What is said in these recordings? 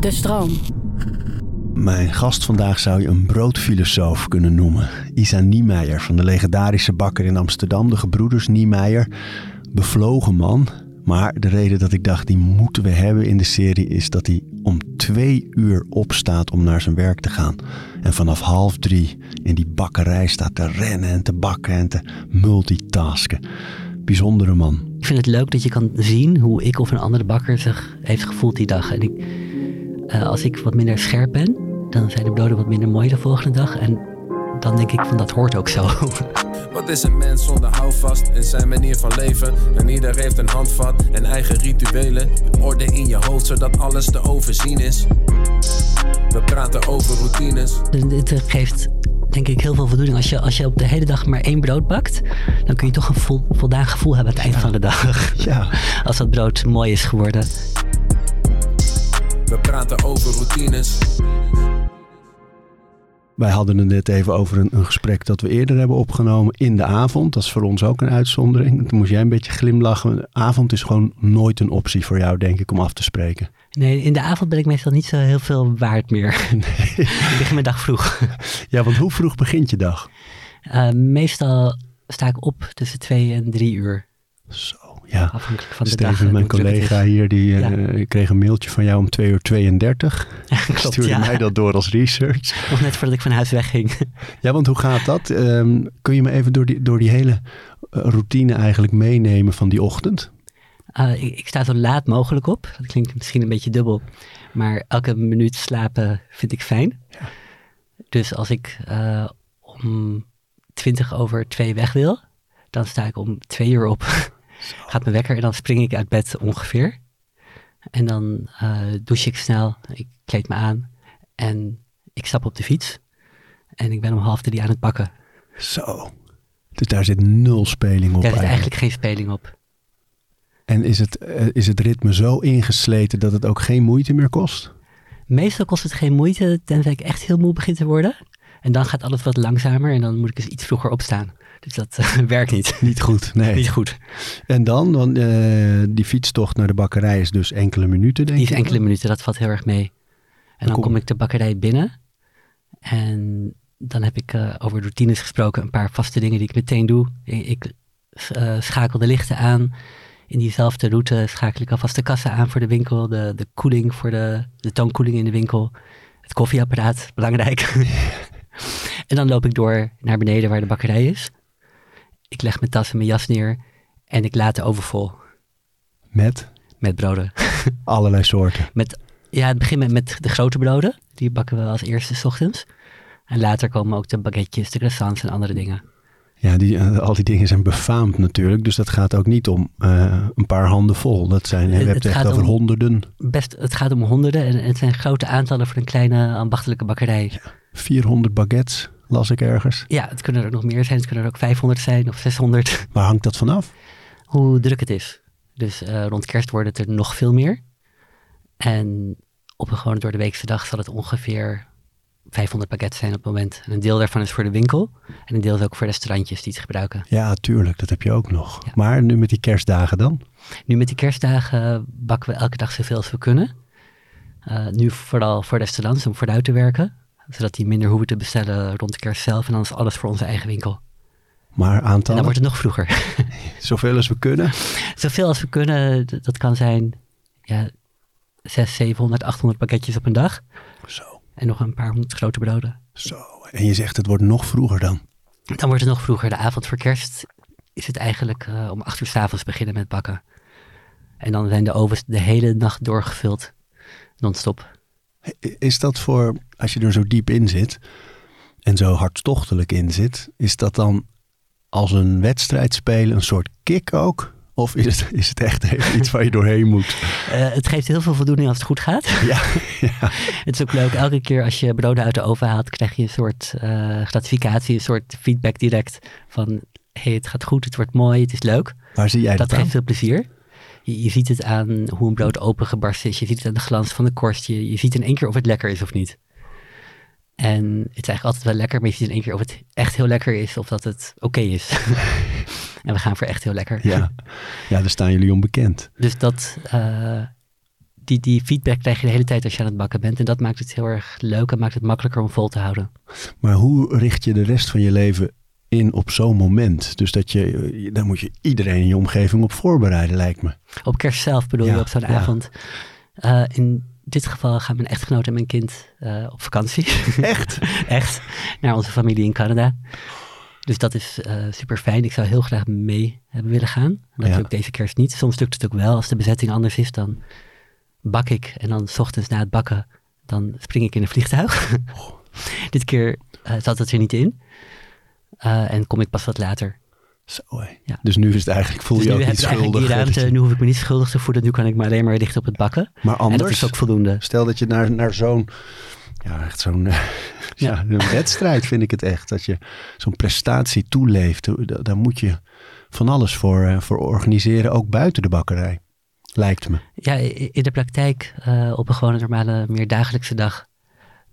De stroom. Mijn gast vandaag zou je een broodfilosoof kunnen noemen. Isa Niemeyer van de legendarische bakker in Amsterdam, de gebroeders Niemeyer. Bevlogen man. Maar de reden dat ik dacht, die moeten we hebben in de serie, is dat hij om twee uur opstaat om naar zijn werk te gaan. En vanaf half drie in die bakkerij staat te rennen en te bakken en te multitasken. Bijzondere man. Ik vind het leuk dat je kan zien hoe ik of een andere bakker zich heeft gevoeld die dag. En ik, uh, als ik wat minder scherp ben, dan zijn de broden wat minder mooi de volgende dag. En dan denk ik van dat hoort ook zo. Wat is een mens zonder houvast in zijn manier van leven? En ieder heeft een handvat en eigen rituelen. Orde in je hoofd zodat alles te overzien is. We praten over routines. Het geeft denk ik heel veel voldoening. Als je, als je op de hele dag maar één brood bakt, dan kun je toch een vol, voldaan gevoel hebben aan het eind van de dag. Ja. Als dat brood mooi is geworden. We praten over routines. Wij hadden het net even over een, een, gesprek dat we eerder hebben opgenomen in de avond. Dat is voor ons ook een uitzondering. Toen moest jij een beetje glimlachen. avond is gewoon nooit een optie voor jou, denk ik, om af te spreken. Nee, in de avond ben ik meestal niet zo heel veel waard meer. Nee. ik begin mijn dag vroeg. Ja, want hoe vroeg begint je dag? Uh, meestal sta ik op tussen twee en drie uur. Zo, ja. Afhankelijk van de Steven, dag. mijn collega hier, die ja. uh, kreeg een mailtje van jou om 2 uur 32. Ja, klopt, Stuurde ja. mij dat door als research. Nog net voordat ik van huis wegging. Ja, want hoe gaat dat? Um, kun je me even door die, door die hele routine eigenlijk meenemen van die ochtend? Uh, ik, ik, sta zo laat mogelijk op. Dat klinkt misschien een beetje dubbel. Maar elke minuut slapen vind ik fijn. Ja. Dus als ik uh, om 20 over 2 weg wil, dan sta ik om 2 uur op. Gaat mijn wekker en dan spring ik uit bed ongeveer. En dan uh, douche ik snel, ik kleed me aan en ik stap op de fiets. En ik ben om half drie aan het bakken. Zo. Dus daar zit nul speling op. Daar zit eigenlijk geen speling op. En is het, uh, is het ritme zo ingesleten dat het ook geen moeite meer kost? Meestal kost het geen moeite, tenzij ik echt heel moe begin te worden. En dan gaat alles wat langzamer en dan moet ik eens iets vroeger opstaan. Dus dat uh, werkt niet. Niet goed, nee. Niet goed. En dan, dan uh, die fietstocht naar de bakkerij is dus enkele minuten, denk Die is ik? enkele minuten, dat valt heel erg mee. En dan, kom- kom ik de bakkerij binnen. En dan heb ik uh, over routines gesproken, een paar vaste dingen die ik meteen doe. Ik, ik schakel de lichten aan. In diezelfde route schakel ik alvast de kassa aan voor de winkel. De, de koeling voor de, de toonkoeling in de winkel. Het koffieapparaat, belangrijk. en dan loop ik door naar beneden waar de bakkerij is. Ik leg mijn tas en mijn jas neer. En ik laat de oven vol. Met? Met broden. Allerlei soorten. Met, ja, het begint met, met de grote broden. Die bakken we als eerste 's ochtends. En later komen ook de baguetjes, de croissants en andere dingen. Ja, die, uh, al die dingen zijn befaamd natuurlijk. Dus dat gaat ook niet om uh, een paar handen vol. Dat zijn, je hebt het echt over om, honderden. Best, het gaat om honderden en het zijn grote aantallen voor een kleine ambachtelijke bakkerij. Ja, 400 baguettes las ik ergens. Ja, het kunnen er nog meer zijn. Het kunnen er ook 500 zijn of 600. Waar hangt dat vanaf? Hoe druk het is. Dus uh, rond kerst wordt het er nog veel meer. En op een gewone door de weekse dag zal het ongeveer 500 baguettes zijn op het moment. En een deel daarvan is voor de winkel. En een deel is ook voor restaurantjes die het gebruiken. Ja, tuurlijk. Dat heb je ook nog. Ja. Maar nu met die kerstdagen dan? Nu met die kerstdagen bakken we elke dag zoveel als we kunnen. Uh, nu vooral voor restaurants om vooruit te werken. Zodat die minder hoeven te bestellen rond de kerst zelf. En dan is alles voor onze eigen winkel. Maar aantal? En dan wordt het nog vroeger. Zoveel als we kunnen? Zoveel als we kunnen. Dat kan zijn ja, 600, 700, 800 pakketjes op een dag. Zo. En nog een paar honderd grote broden. Zo, en je zegt het wordt nog vroeger dan? Dan wordt het nog vroeger. De avond voor kerst is het eigenlijk uh, om acht uur s'avonds beginnen met bakken. En dan zijn de ovens de hele nacht doorgevuld. Non-stop. Is dat voor, als je er zo diep in zit en zo hartstochtelijk in zit, is dat dan als een wedstrijd spelen een soort kick ook? Of is het, is het echt even iets waar je doorheen moet? Uh, het geeft heel veel voldoening als het goed gaat. Ja, ja. Het is ook leuk. Elke keer als je broden uit de oven haalt, krijg je een soort uh, gratificatie, een soort feedback direct van hey, het gaat goed, het wordt mooi, het is leuk. Waar zie jij dat dat geeft veel plezier. Je, je, ziet het aan hoe een brood opengebarsten is. Je ziet het aan de glans van de korst. Je, je ziet in één keer of het lekker is of niet. En het is eigenlijk altijd wel lekker, maar je ziet in één keer of het echt heel lekker is of dat het oké okay is. en we gaan voor echt heel lekker. Ja. ja, daar staan jullie onbekend. Dus dat, uh, die, die feedback krijg je de hele tijd als je aan het bakken bent. En dat maakt het heel erg leuk en maakt het makkelijker om vol te houden. Maar hoe richt je de rest van je leven in op zo'n moment? Dus dat je, daar moet je iedereen in je omgeving op voorbereiden, lijkt me. Op kerst zelf bedoel Ja, je, op zo'n ja. avond. Eh, in dit geval gaan mijn echtgenoot en mijn kind eh, op vakantie. Echt? Echt. Naar onze familie in Canada. Dus dat is super fijn. Ik zou heel graag mee hebben willen gaan. Dat Ja. lukt deze kerst niet. Soms lukt het ook wel. Als de bezetting anders is, dan bak ik. En dan 's ochtends na het bakken, dan spring ik in een vliegtuig. Dit keer zat het er niet in. Eh, en kom ik pas wat later. Zo. Ja. Dus nu is het eigenlijk, voel Dus je ook niet schuldig. ruimte. je- Nu hoef ik me niet schuldig te voelen. Nu kan ik me alleen maar richten op het bakken. Maar En dat anders, is ook voldoende. stel dat je naar, naar zo'n, ja, echt zo'n, ja. een wedstrijd vind ik het echt. Dat je zo'n prestatie toeleeft. Da- Daar moet je van alles voor, eh, voor organiseren, ook buiten de bakkerij. Lijkt me. Ja, in de praktijk, eh, op een gewone normale, meer dagelijkse dag,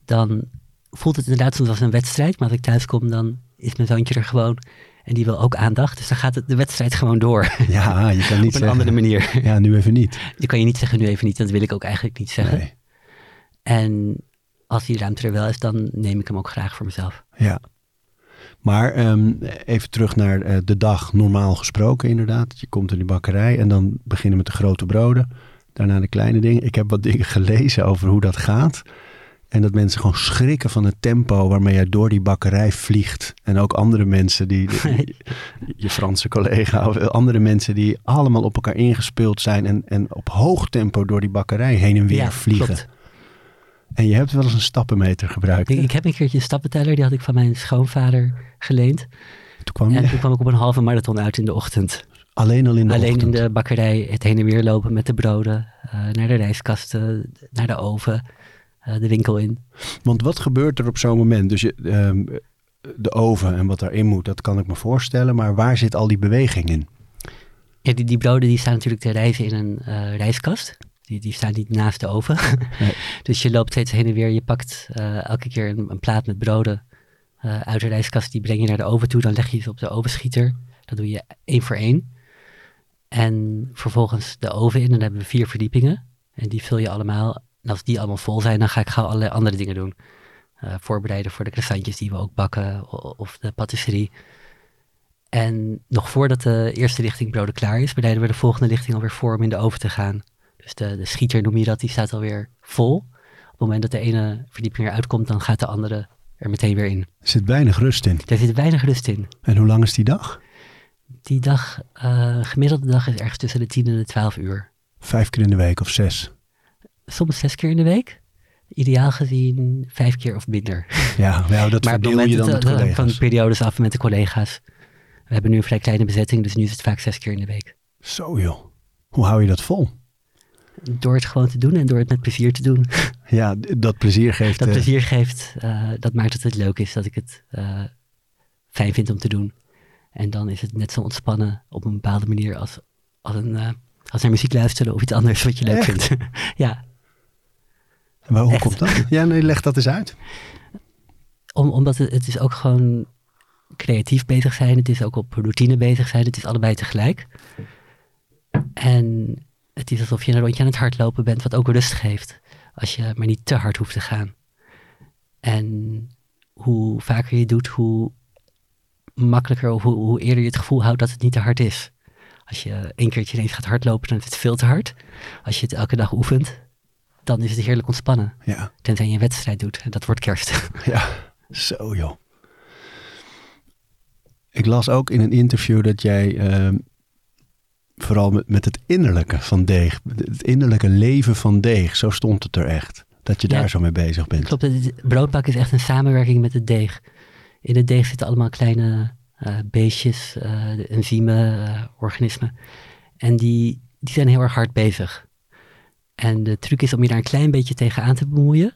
dan voelt het inderdaad soms als een wedstrijd. Maar als ik thuis kom, dan is mijn zoontje er gewoon. En die wil ook aandacht. Dus dan gaat het, de wedstrijd gewoon door. Ja, je kan niet op een zeggen. andere manier. Ja, nu even niet. Je kan je niet zeggen, nu even niet. Dat wil ik ook eigenlijk niet zeggen. Nee. En als die ruimte er wel is, dan neem ik hem ook graag voor mezelf. Ja. Maar ehm, even terug naar eh, de dag normaal gesproken inderdaad. Je komt in die bakkerij en dan beginnen met de grote broden. Daarna de kleine dingen. Ik heb wat dingen gelezen over hoe dat gaat. En dat mensen gewoon schrikken van het tempo waarmee jij door die bakkerij vliegt. En ook andere mensen die, die- je Franse collega of andere mensen die allemaal op elkaar ingespeeld zijn. En, en op hoog tempo door die bakkerij heen en weer Ja, vliegen. klopt. En je hebt wel eens een stappenmeter gebruikt. Ik, heb een keertje een stappenteller, die had ik van mijn schoonvader geleend. Toen kwam En je toen kwam ik op een halve marathon uit in de ochtend. alleen al in de Alleen ochtend. in de bakkerij het heen en weer lopen met de broden. eh, naar de rijstkasten, naar de oven, de winkel in. Want wat gebeurt er op zo'n moment? Dus je, ehm, de oven en wat daarin moet, dat kan ik me voorstellen. Maar waar zit al die beweging in? Ja, die, die broden die staan natuurlijk te rijzen in een eh rijstkast. Die, die staan niet naast de oven. Nee. dus je loopt steeds heen en weer. Je pakt eh, elke keer een, een plaat met broden eh, uit de rijstkast. Die breng je naar de oven toe. Dan leg je ze op de ovenschieter. Dat doe je één voor één. En vervolgens de oven in. En dan hebben we vier verdiepingen. En die vul je allemaal. En als die allemaal vol zijn, dan ga ik gauw allerlei andere dingen doen. Eh, voorbereiden voor de croissantjes die we ook bakken. Of de patisserie. En nog voordat de eerste lichting broden klaar is, bereiden we de volgende lichting alweer voor om in de oven te gaan. Dus de, de schieter noem je dat, die staat alweer vol. Op het moment dat de ene verdieping eruit komt, dan gaat de andere er meteen weer in. Er zit weinig rust in. Daar zit weinig rust in. En hoe lang is die dag? Die dag, eh, gemiddelde dag is ergens tussen de 10 en de 12 uur. Vijf keer in de week of zes? Soms zes keer in de week. Ideaal gezien vijf keer of minder. Ja, nou, dat maar verdeel moment je dan met eh, van collega's. periodes af met de collega's. We hebben nu een vrij kleine bezetting, dus nu is het vaak zes keer in de week. Zo joh. Hoe hou je dat vol? Door het gewoon te doen en door het met plezier te doen. Ja, dat plezier geeft... dat eh, plezier geeft, eh, dat maakt dat het leuk is, dat ik het eh, fijn vind om te doen. En dan is het net zo ontspannen op een bepaalde manier als, als, een, als naar muziek luisteren of iets anders wat je leuk Echt? vindt. ja, maar hoe echt. komt dat? Ja, nee, leg dat eens uit. om, omdat het, het is ook gewoon creatief bezig zijn, het is ook op routine bezig zijn, het is allebei tegelijk. En het is alsof je een rondje aan het hardlopen bent, wat ook rust geeft. Als je maar niet te hard hoeft te gaan. En hoe vaker je het doet, hoe makkelijker of hoe, hoe eerder je het gevoel houdt dat het niet te hard is. Als je één keertje ineens gaat hardlopen, dan is het veel te hard. Als je het elke dag oefent, dan is het heerlijk ontspannen. Ja, Tenzij je een wedstrijd doet. En dat wordt kerst. ja. Zo joh. Ik las ook in een interview dat jij ehm, vooral met, met het innerlijke van deeg, het innerlijke leven van deeg, zo stond het er echt. Dat je Ja. daar zo mee bezig bent. Klopt, het broodbak is echt een samenwerking met het deeg. In het deeg zitten allemaal kleine eh, beestjes, de enzymen, eh, organismen. En die, die zijn heel erg hard bezig. En de truc is om je daar een klein beetje tegenaan te bemoeien.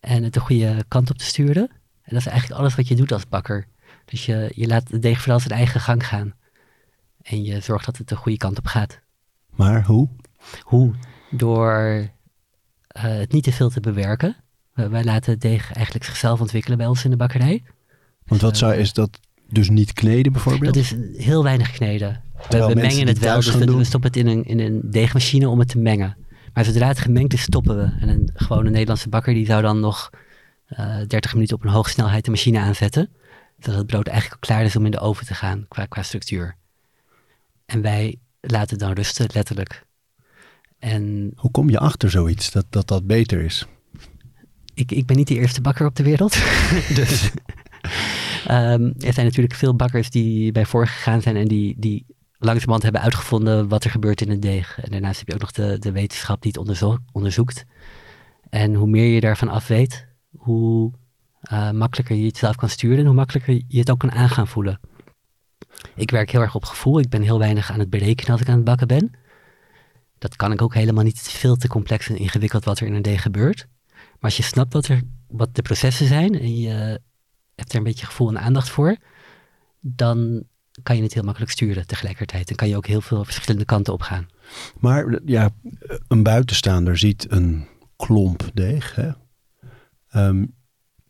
En het de goede kant op te sturen. En dat is eigenlijk alles wat je doet als bakker. Dus je, je laat de deeg vooral zijn eigen gang gaan. En je zorgt dat het de goede kant op gaat. Maar hoe? Hoe? Door eh, het niet te veel te bewerken. Wij, wij laten het deeg eigenlijk zichzelf ontwikkelen bij ons in de bakkerij. Want wat zou, is dat dus niet kneden bijvoorbeeld? Dat is heel weinig kneden. We, Terwijl we mensen mengen het wel, dus we, doen- we stoppen het in een, in een deegmachine om het te mengen. Maar zodra het gemengd is, stoppen we. En een gewone Nederlandse bakker die zou dan nog uh, 30 minuten op een hoge snelheid de machine aanzetten. Zodat het brood eigenlijk al klaar is om in de oven te gaan qua, qua structuur. En wij laten het dan rusten, letterlijk. En Hoe kom je achter zoiets, dat dat, dat beter is? ik, ik ben niet de eerste bakker op de wereld. dus ehm, er zijn natuurlijk veel bakkers die bij voorgegaan zijn en die, die langzamerhand hebben uitgevonden wat er gebeurt in een deeg. En daarnaast heb je ook nog de, de wetenschap die het onderzo- onderzoekt. En hoe meer je daarvan af weet, hoe eh, makkelijker je het zelf kan sturen en hoe makkelijker je het ook kan aangaan voelen. Ik werk heel erg op gevoel. Ik ben heel weinig aan het berekenen als ik aan het bakken ben. Dat kan ik ook helemaal niet. Het is veel te complex en ingewikkeld wat er in een deeg gebeurt. Maar als je snapt wat, er, wat de processen zijn en je hebt er een beetje gevoel en aandacht voor, dan kan je het heel makkelijk sturen tegelijkertijd. Dan kan je ook heel veel verschillende kanten op gaan. Maar ja, een buitenstaander ziet een klomp deeg. Hè? Ehm,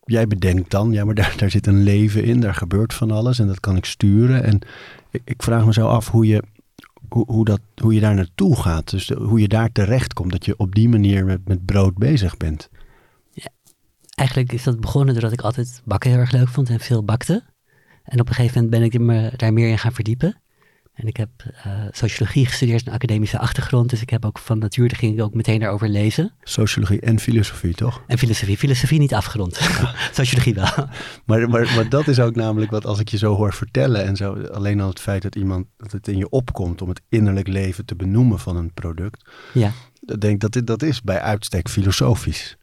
jij bedenkt dan, ja, maar daar, daar zit een leven in, daar gebeurt van alles en dat kan ik sturen. En ik, ik vraag me zo af hoe je, hoe, hoe, dat, hoe je daar naartoe gaat. Dus de- hoe je daar terecht komt, dat je op die manier met, met brood bezig bent. Eigenlijk is dat begonnen doordat ik altijd bakken heel erg leuk vond en veel bakte. En op een gegeven moment ben ik me daar meer in gaan verdiepen. En ik heb eh, sociologie gestudeerd, een academische achtergrond. Dus ik heb ook van nature ging ik ook meteen daarover lezen. Sociologie en filosofie, toch? En filosofie. Filosofie niet afgerond. sociologie wel. Maar, maar, maar dat is ook namelijk wat als ik je zo hoor vertellen en zo, alleen al het feit dat iemand, dat het in je opkomt om het innerlijk leven te benoemen van een product. Ja. Ik denk dat dit, dat is bij uitstek filosofisch.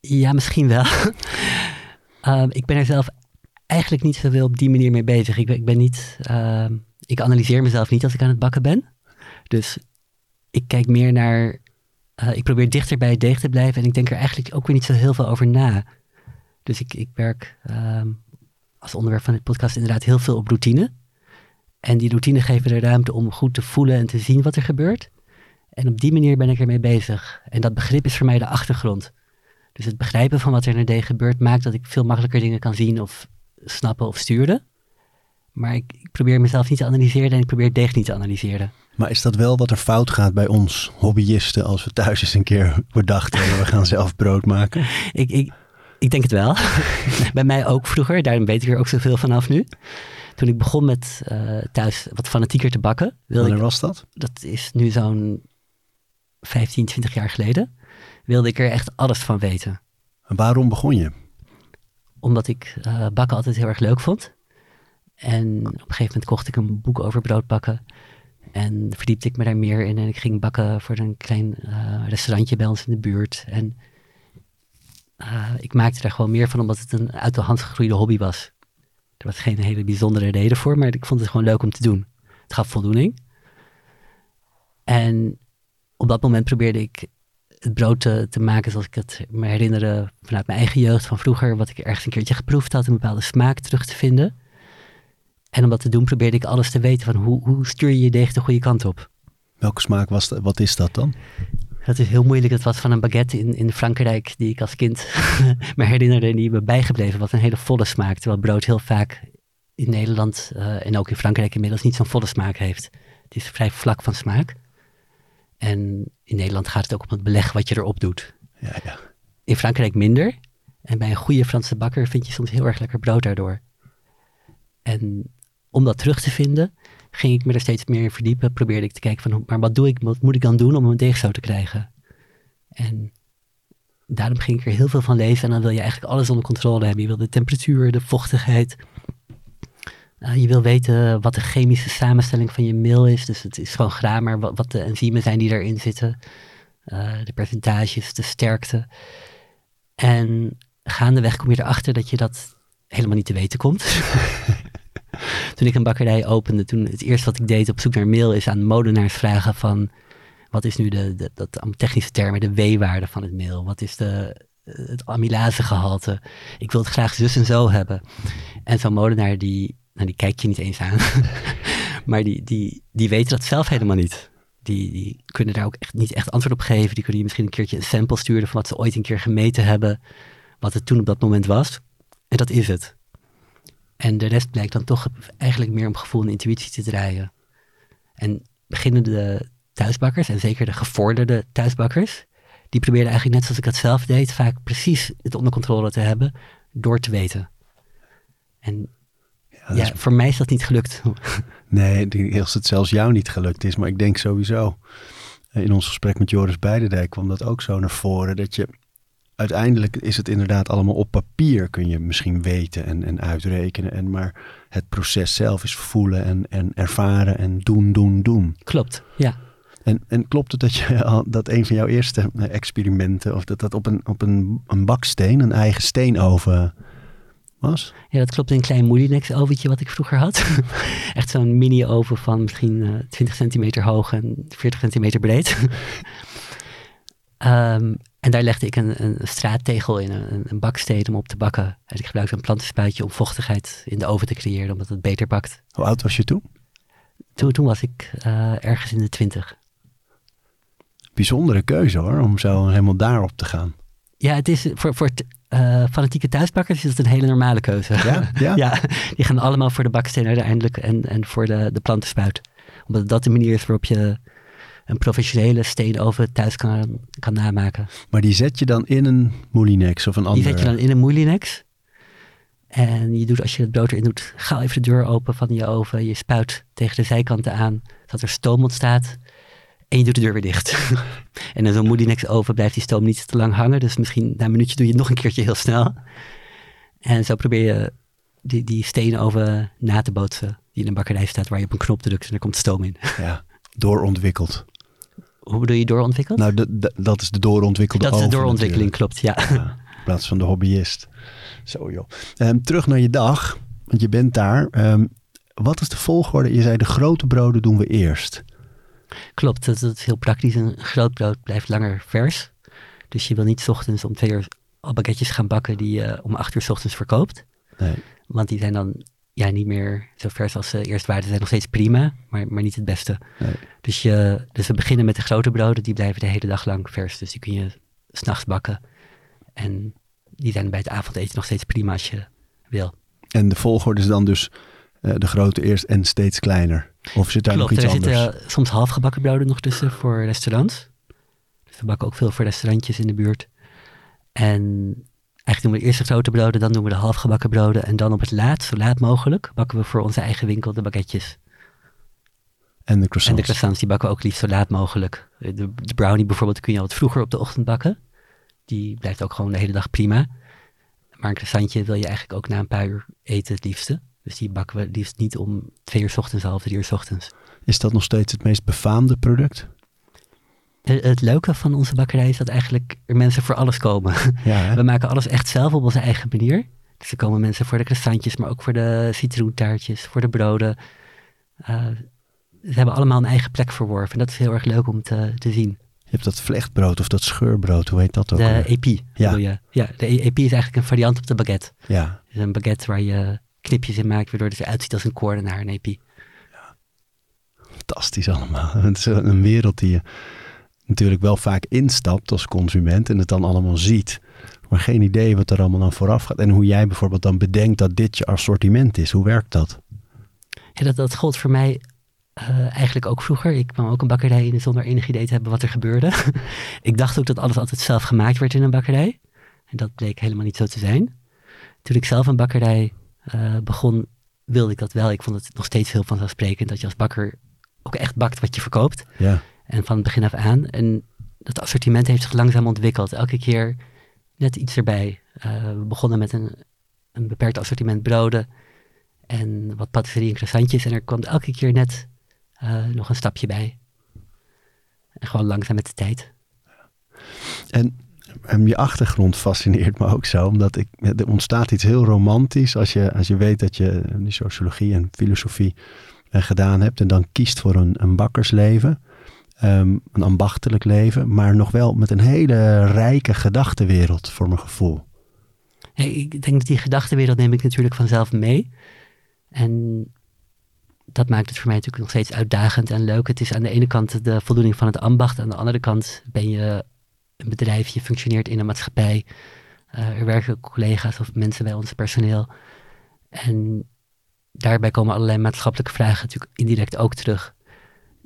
Ja, misschien wel. Ehm, ik ben er zelf eigenlijk niet zoveel op die manier mee bezig. Ik ben, ik ben niet, ehm, ik analyseer mezelf niet als ik aan het bakken ben. Dus ik kijk meer naar, eh, ik probeer dichter bij het deeg te blijven en ik denk er eigenlijk ook weer niet zo heel veel over na. Dus ik, ik werk ehm, als onderwerp van dit podcast inderdaad heel veel op routine. En die routine geven de ruimte om goed te voelen en te zien wat er gebeurt. En op die manier ben ik ermee bezig. En dat begrip is voor mij de achtergrond. Dus het begrijpen van wat er in een deeg gebeurt maakt dat ik veel makkelijker dingen kan zien of snappen of sturen. Maar ik, ik probeer mezelf niet te analyseren en ik probeer deeg niet te analyseren. Maar is dat wel wat er fout gaat bij ons hobbyisten als we thuis eens een keer bedacht hebben, we gaan zelf brood maken? Ik, ik, ik denk het wel. Bij mij ook vroeger, daarom weet ik er ook zoveel vanaf nu. Toen ik begon met eh, thuis wat fanatieker te bakken, Wanneer ik, was dat? dat is nu zo'n 15, 20 jaar geleden, wilde ik er echt alles van weten. En waarom begon je? omdat ik eh, bakken altijd heel erg leuk vond. En op een gegeven moment kocht ik een boek over broodbakken. En verdiepte ik me daar meer in. En ik ging bakken voor een klein eh, restaurantje bij ons in de buurt. En eh, ik maakte daar gewoon meer van, omdat het een uit de hand gegroeide hobby was. Er was geen hele bijzondere reden voor, maar ik vond het gewoon leuk om te doen. Het gaf voldoening. En op dat moment probeerde ik het brood te, te maken zoals ik het me herinnerde vanuit mijn eigen jeugd van vroeger, wat ik ergens een keertje geproefd had, een bepaalde smaak terug te vinden. En om dat te doen probeerde ik alles te weten van hoe, hoe stuur je je deeg de goede kant op. Welke smaak was dat? Wat is dat dan? Dat is heel moeilijk. Het was van een baguette in, in Frankrijk die ik als kind me herinnerde en die me bijgebleven. Wat een hele volle smaak. Terwijl brood heel vaak in Nederland eh, en ook in Frankrijk inmiddels niet zo'n volle smaak heeft. Het is vrij vlak van smaak. En in Nederland gaat het ook om het beleg wat je erop doet. Ja, ja. In Frankrijk minder. En bij een goede Franse bakker vind je soms heel erg lekker brood daardoor. En om dat terug te vinden, ging ik me er steeds meer in verdiepen. Probeerde ik te kijken van, maar wat doe ik, wat moet ik dan doen om een deeg zo te krijgen? En daarom ging ik er heel veel van lezen. En dan wil je eigenlijk alles onder controle hebben. Je wil de temperatuur, de vochtigheid. Uh, je wil weten wat de chemische samenstelling van je meel is. Dus het is gewoon gramer wat, wat de enzymen zijn die erin zitten. Uh, de percentages, de sterkte. En gaandeweg kom je erachter dat je dat helemaal niet te weten komt. toen ik een bakkerij opende, toen het eerste wat ik deed op zoek naar meel is aan molenaars vragen van wat is nu de, de dat technische termen, de W-waarde van het meel? Wat is de, het amylasegehalte? Ik wil het graag zus en zo hebben. En zo'n molenaar die, nou die kijkt je niet eens aan, maar die, die, die weten dat zelf helemaal niet. Die, die kunnen daar ook echt niet echt antwoord op geven. Die kunnen je misschien een keertje een sample sturen van wat ze ooit een keer gemeten hebben, wat het toen op dat moment was. En dat is het. En de rest blijkt dan toch eigenlijk meer om gevoel en intuïtie te draaien. En beginnende thuisbakkers, en zeker de gevorderde thuisbakkers, die probeerden eigenlijk net zoals ik dat zelf deed, vaak precies het onder controle te hebben door te weten. En Ja, is- voor mij is dat niet gelukt. Nee, als het zelfs jou niet gelukt is. Maar ik denk sowieso, eh, in ons gesprek met Joris Beidendijk kwam dat ook zo naar voren. Dat je, uiteindelijk is het inderdaad allemaal op papier kun je misschien weten en, en uitrekenen. En, maar het proces zelf is voelen en, en ervaren en doen, doen, doen. Klopt, ja. En, en klopt het dat, je, al- dat een van jouw eerste eh, experimenten, of dat dat op een, op een, een baksteen, een eigen steenoven was? Ja, dat klopt. Een klein Moulinex oventje wat ik vroeger had. Echt zo'n mini-oven van misschien eh 20 centimeter hoog en 40 centimeter breed. Ehm, en daar legde ik een, een straattegel in, een, een baksteen om op te bakken. En ik gebruikte een plantenspuitje om vochtigheid in de oven te creëren, omdat het beter bakt. Hoe oud was je toen? Toen, toen was ik eh, ergens in de twintig. Bijzondere keuze hoor, om zo helemaal daarop te gaan. Ja, het is voor, voor eh, fanatieke thuisbakkers is het een hele normale keuze. Ja? Ja? ja, die gaan allemaal voor de baksteen uiteindelijk en, en voor de, de plantenspuit. Omdat dat de manier is waarop je een professionele steenoven thuis kan, kan namaken. Maar die zet je dan in een Moulinex of een Die andere... zet je dan in een Moulinex. En je doet, als je het brood erin doet, gauw even de deur open van je oven. Je spuit tegen de zijkanten aan, zodat er stoom ontstaat. En je doet de deur weer dicht. en in zo'n Moulinex oven blijft die stoom niet te lang hangen. Dus misschien na een minuutje doe je het nog een keertje heel snel. En zo probeer je die, die steenoven na te bootsen. Die in een bakkerij staat, waar je op een knop drukt en er komt stoom in. Ja, doorontwikkeld. Hoe bedoel je doorontwikkeld? Nou, dat is de doorontwikkelde dat is de doorontwikkeling, natuurlijk. klopt, ja. Ja, in plaats van de hobbyist. Zo joh. Ehm, terug naar je dag, want je bent daar. Ehm, wat is de volgorde? Je zei de grote broden doen we eerst. Klopt, dat, is heel praktisch. Een groot brood blijft langer vers. Dus je wil niet 's ochtends om twee uur al baguetjes gaan bakken die je om acht uur 's ochtends verkoopt. Nee. Want die zijn dan ja, niet meer zo vers als ze eerst waren. Ze zijn nog steeds prima, maar, maar niet het beste. Nee. Dus, je, dus we beginnen met de grote broden, die blijven de hele dag lang vers. Dus die kun je s'nachts bakken. En die zijn bij het avondeten nog steeds prima als je wil. En de volgorde is dan dus eh, de grote eerst en steeds kleiner. Of zit daar Klopt, nog iets er anders? zitten soms halfgebakken broden nog tussen voor restaurants. Dus we bakken ook veel voor restaurantjes in de buurt. En eigenlijk doen we eerst de grote broden, dan doen we de halfgebakken broden. En dan op het laatst, zo laat mogelijk, bakken we voor onze eigen winkel de baguetjes. En de En croissants. de croissants, die bakken we ook liefst zo laat mogelijk. De, de brownie bijvoorbeeld kun je al wat vroeger op de ochtend bakken. Die blijft ook gewoon de hele dag prima. Maar een croissantje wil je eigenlijk ook na een paar uur eten het liefste. Dus die bakken we liefst niet om twee uur 's ochtends, half drie uur 's ochtends. Is dat nog steeds het meest befaamde product? Het, het leuke van onze bakkerij is dat eigenlijk er mensen voor alles komen. Ja? We maken alles echt zelf op onze eigen manier. Dus er komen mensen voor de croissantjes, maar ook voor de citroentaartjes, voor de broden. Eh, ze hebben allemaal een eigen plek verworven. En dat is heel erg leuk om te, te zien. Je hebt dat vlechtbrood of dat scheurbrood, hoe heet dat ook? De alweer? epi, Ja. je? Ja, de e- epi is eigenlijk een variant op de baguette. Ja, Het is een baguette waar je knipjes in maakt, waardoor het eruit ziet als een koordenaar, een epi. fantastisch allemaal. Het is een wereld die je natuurlijk wel vaak instapt als consument en het dan allemaal ziet. Maar geen idee wat er allemaal dan vooraf gaat. En hoe jij bijvoorbeeld dan bedenkt dat dit je assortiment is. Hoe werkt dat? Ja, dat, dat gold voor mij eh, eigenlijk ook vroeger. Ik kwam ook een bakkerij in zonder enig idee te hebben wat er gebeurde. ik dacht ook dat alles altijd zelf gemaakt werd in een bakkerij. En dat bleek helemaal niet zo te zijn. Toen ik zelf een bakkerij eh, begon, wilde ik dat wel. Ik vond het nog steeds heel vanzelfsprekend dat je als bakker ook echt bakt wat je verkoopt. Ja, En van het begin af aan. En dat assortiment heeft zich langzaam ontwikkeld. Elke keer net iets erbij. Eh, we begonnen met een, een beperkt assortiment broden. En wat patisserie en croissantjes. En er kwam elke keer net eh, nog een stapje bij. En gewoon langzaam met de tijd. en, je achtergrond fascineert me ook zo. Omdat ik, er ontstaat iets heel romantisch als je, als je weet dat je die sociologie en filosofie eh, gedaan hebt. En dan kiest voor een, een bakkersleven. ehm, een ambachtelijk leven. Maar nog wel met een hele rijke gedachtenwereld voor mijn gevoel. Hey, ik denk dat die gedachtenwereld neem ik natuurlijk vanzelf mee. En dat maakt het voor mij natuurlijk nog steeds uitdagend en leuk. Het is aan de ene kant de voldoening van het ambacht. Aan de andere kant ben je een bedrijf, je functioneert in een maatschappij. Eh, er werken collega's of mensen bij ons personeel. En daarbij komen allerlei maatschappelijke vragen natuurlijk indirect ook terug.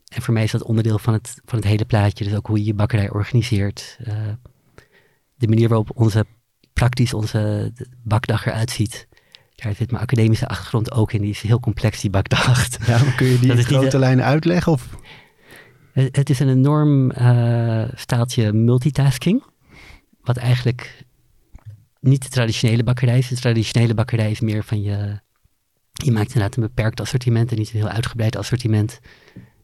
en voor mij is dat onderdeel van het, van het hele plaatje. Dus ook hoe je je bakkerij organiseert. Uh, de manier waarop onze praktisch onze bakdag eruit ziet. Daar zit mijn academische achtergrond ook in. Die is heel complex, die bakdag. Ja, maar kun je die in grote lijnen uitleggen? Of? Het is een enorm uh, staaltje multitasking. Wat eigenlijk niet de traditionele bakkerij is. De traditionele bakkerij is meer van je... Je maakt inderdaad een beperkt assortiment en niet een heel uitgebreid assortiment.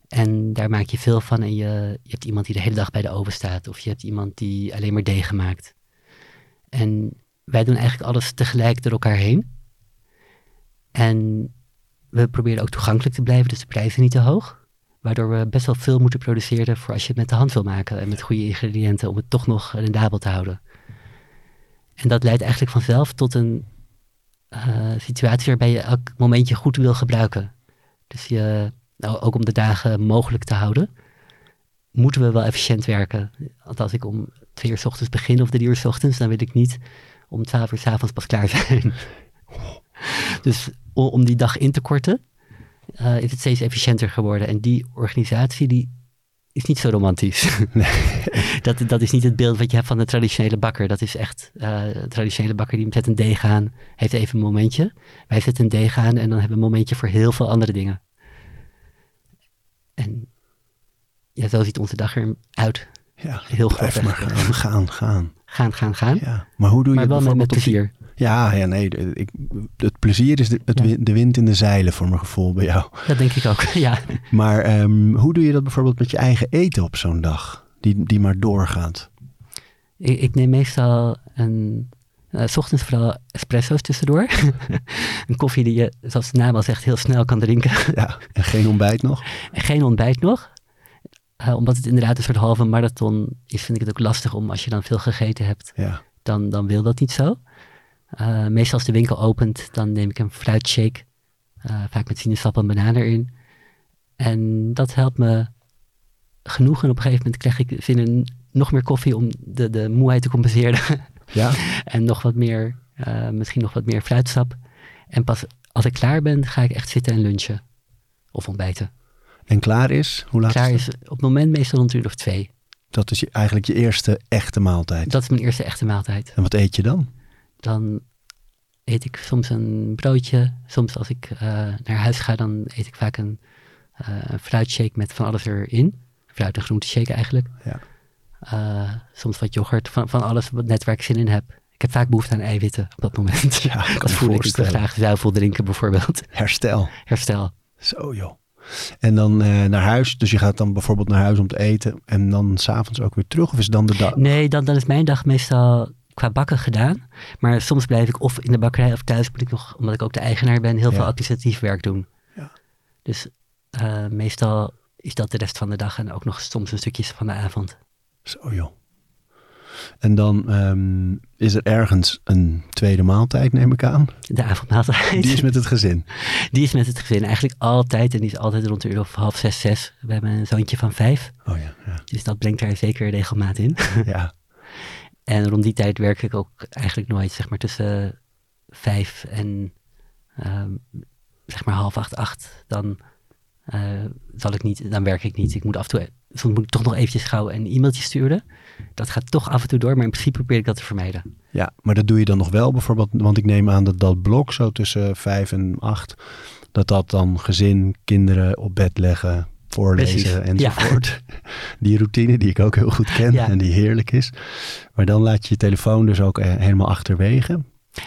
En daar maak je veel van. En je, je hebt iemand die de hele dag bij de oven staat. Of je hebt iemand die alleen maar degen maakt. En wij doen eigenlijk alles tegelijk door elkaar heen. En we proberen ook toegankelijk te blijven, dus de prijzen niet te hoog. Waardoor we best wel veel moeten produceren voor als je het met de hand wil maken en met goede ingrediënten om het toch nog rendabel te houden. En dat leidt eigenlijk vanzelf tot een uh, situatie waarbij je elk momentje goed wil gebruiken. Dus je, nou, ook om de dagen mogelijk te houden, moeten we wel efficiënt werken. Want als ik om twee uur s ochtends begin of drie uur s ochtends, dan wil ik niet om twaalf uur s avonds pas klaar zijn. dus om die dag in te korten, uh, is het steeds efficiënter geworden. En die organisatie, die is niet zo romantisch. Nee. dat, dat is niet het beeld wat je hebt van de traditionele bakker. Dat is echt uh, een traditionele bakker die zet een deeg aan, heeft even een momentje. Wij zetten een deeg aan en dan hebben we een momentje voor heel veel andere dingen. En ja, zo ziet onze dag eruit. Ja, heel gaan, gaan, gaan. Gaan, gaan, gaan. Ja, maar hoe doe je maar wel met, met plezier. Ja, ja nee. Ik, het plezier is de, het, de wind in de zeilen voor mijn gevoel bij jou. Dat denk ik ook, ja. Maar um, hoe doe je dat bijvoorbeeld met je eigen eten op zo'n dag? Die, die maar doorgaat. Ik, ik neem meestal een, uh, s ochtends vooral espresso's tussendoor. een koffie die je, zoals de naam al zegt, heel snel kan drinken. ja, en geen ontbijt nog? En geen ontbijt nog. Uh, omdat het inderdaad een soort halve marathon is, vind ik het ook lastig om als je dan veel gegeten hebt, ja. dan, dan wil dat niet zo. Uh, meestal als de winkel opent, dan neem ik een fruitshake. Uh, vaak met sinaasappel en banaan erin. En dat helpt me genoeg. En op een gegeven moment krijg ik zin in nog meer koffie om de, de moeheid te compenseren. Ja. en nog wat meer, uh, misschien nog wat meer fruitsap. En pas als ik klaar ben, ga ik echt zitten en lunchen. Of ontbijten. En klaar is? Hoe laat klaar is, op het moment meestal rond een uur of twee. Dat is je, eigenlijk je eerste echte maaltijd? Dat is mijn eerste echte maaltijd. En wat eet je dan? Dan eet ik soms een broodje. Soms als ik uh, naar huis ga, dan eet ik vaak een, uh, een fruitshake met van alles erin. Fruit- en groenteshake eigenlijk. Ja. Uh, soms wat yoghurt, van, van alles wat net waar ik zin in heb. Ik heb vaak behoefte aan eiwitten op dat moment. Ja, ik dat voel ik. Ik wil graag zuivel drinken bijvoorbeeld. Herstel. Herstel. Zo joh. En dan uh, naar huis. Dus je gaat dan bijvoorbeeld naar huis om te eten. En dan s'avonds ook weer terug? Of is dan de dag? Nee, dan, dan is mijn dag meestal qua bakken gedaan. Maar soms blijf ik of in de bakkerij of thuis moet ik nog, omdat ik ook de eigenaar ben, heel veel administratief werk doen. Ja. Dus uh, meestal is dat de rest van de dag en ook nog soms een stukje van de avond. Zo joh. En dan um, is er ergens een tweede maaltijd, neem ik aan. De avondmaaltijd. Die is met het gezin. Die is met het gezin. Eigenlijk altijd. En die is altijd rond de uur of half zes, zes. We hebben een zoontje van vijf. Oh ja, ja. Dus dat brengt daar zeker regelmaat in. Ja. En rond die tijd werk ik ook eigenlijk nooit, zeg maar tussen vijf en um, zeg maar half acht, acht. Dan uh, zal ik niet, dan werk ik niet. Ik moet af en toe, soms moet ik toch nog eventjes gauw een e-mailtje sturen. Dat gaat toch af en toe door, maar in principe probeer ik dat te vermijden. Ja, maar dat doe je dan nog wel bijvoorbeeld, want ik neem aan dat dat blok zo tussen vijf en acht, dat dat dan gezin, kinderen op bed leggen, voorlezen enzovoort. Ja. Die routine die ik ook heel goed ken en die heerlijk is. Maar dan laat je je telefoon dus ook eh, helemaal achterwege.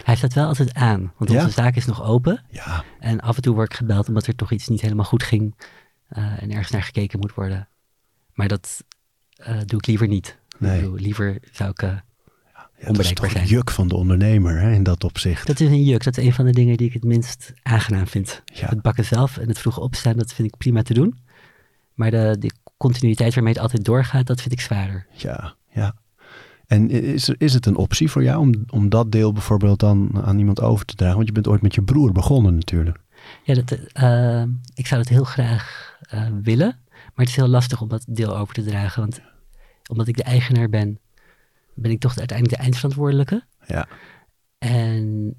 Hij staat wel altijd aan, want onze zaak is nog open. Ja. En af en toe word ik gebeld omdat er toch iets niet helemaal goed ging uh, en ergens naar gekeken moet worden. Maar dat uh, doe ik liever niet. Nee. Liever zou ik uh, ja, dat is toch een juk van de ondernemer hè, in dat opzicht. Dat is een juk. Dat is een van de dingen die ik het minst aangenaam vind. Ja. Het bakken zelf en het vroeg opstaan, dat vind ik prima te doen. Maar de, de continuïteit waarmee het altijd doorgaat, dat vind ik zwaarder. Ja, ja. En is, is het een optie voor jou om, om dat deel bijvoorbeeld dan aan iemand over te dragen? Want je bent ooit met je broer begonnen natuurlijk. Ja, dat, uh, ik zou dat heel graag uh, willen. Maar het is heel lastig om dat deel over te dragen. Want omdat ik de eigenaar ben, ben ik toch uiteindelijk de eindverantwoordelijke. Ja. En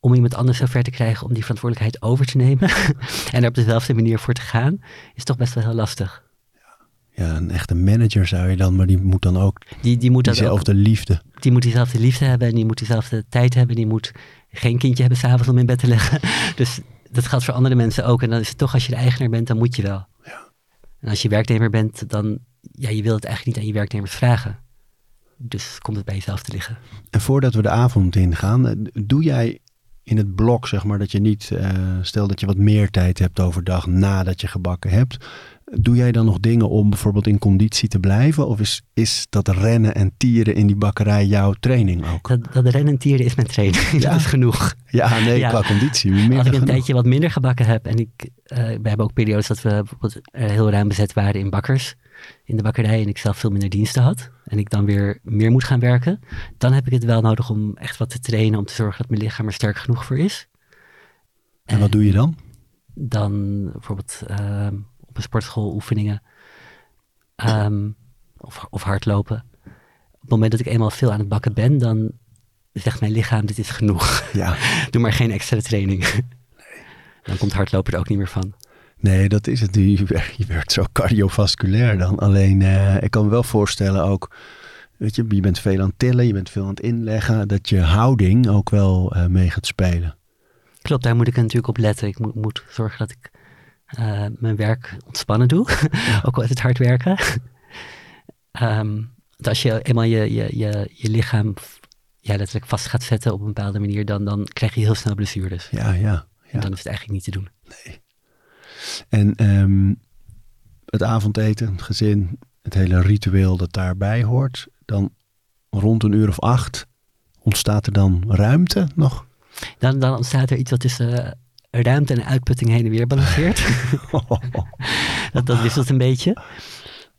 om iemand anders zover te krijgen om die verantwoordelijkheid over te nemen en er op dezelfde manier voor te gaan, is toch best wel heel lastig. Ja, een echte manager zou je dan, maar die moet dan ook Die, die moet ook diezelfde liefde. die moet diezelfde liefde hebben en die moet diezelfde tijd hebben. Die moet geen kindje hebben s'avonds om in bed te leggen. Dus dat geldt voor andere mensen ook. En dan is het toch, als je de eigenaar bent, dan moet je wel. Ja. En als je werknemer bent, dan, ja, je wil het eigenlijk niet aan je werknemers vragen. Dus komt het bij jezelf te liggen. En voordat we de avond ingaan, eh, doe jij in het blok, zeg maar, dat je niet, eh, stel dat je wat meer tijd hebt overdag nadat je gebakken hebt, doe jij dan nog dingen om bijvoorbeeld in conditie te blijven? Of is, is dat rennen en tieren in die bakkerij jouw training ook? Dat, dat rennen en tieren is mijn training. Ja. Dat is genoeg. Ja, nee, Ja. qua conditie. Meer Als ik een genoeg. tijdje wat minder gebakken heb en ik, eh, we hebben ook periodes dat we bijvoorbeeld eh, heel ruim bezet waren in bakkers, in de bakkerij en ik zelf veel minder diensten had en ik dan weer meer moet gaan werken, dan heb ik het wel nodig om echt wat te trainen om te zorgen dat mijn lichaam er sterk genoeg voor is. En wat doe je dan? Dan bijvoorbeeld ehm, op een sportschool oefeningen ehm, of, of hardlopen. Op het moment dat ik eenmaal veel aan het bakken ben, dan zegt mijn lichaam, dit is genoeg. Ja, Doe maar geen extra training. Dan komt hardlopen er ook niet meer van. Nee, dat is het. Je je werd zo cardiovasculair dan. Alleen, eh, ik kan me wel voorstellen ook, weet je, je bent veel aan het tillen, je bent veel aan het inleggen, dat je houding ook wel eh, mee gaat spelen. Klopt, daar moet ik natuurlijk op letten. Ik moet, moet zorgen dat ik eh, mijn werk ontspannen doe. ook al is het hard werken. Ehm, want als je eenmaal je, je, je, je lichaam ja, letterlijk vast gaat zetten op een bepaalde manier, dan, dan krijg je heel snel blessures. Ja, ja. En dan is het eigenlijk niet te doen. En ehm, het avondeten, het gezin, het hele ritueel dat daarbij hoort, dan rond een uur of acht ontstaat er dan ruimte nog? Dan, dan ontstaat er iets wat tussen eh, ruimte en uitputting heen en weer balanceert. dat, dat wisselt een beetje.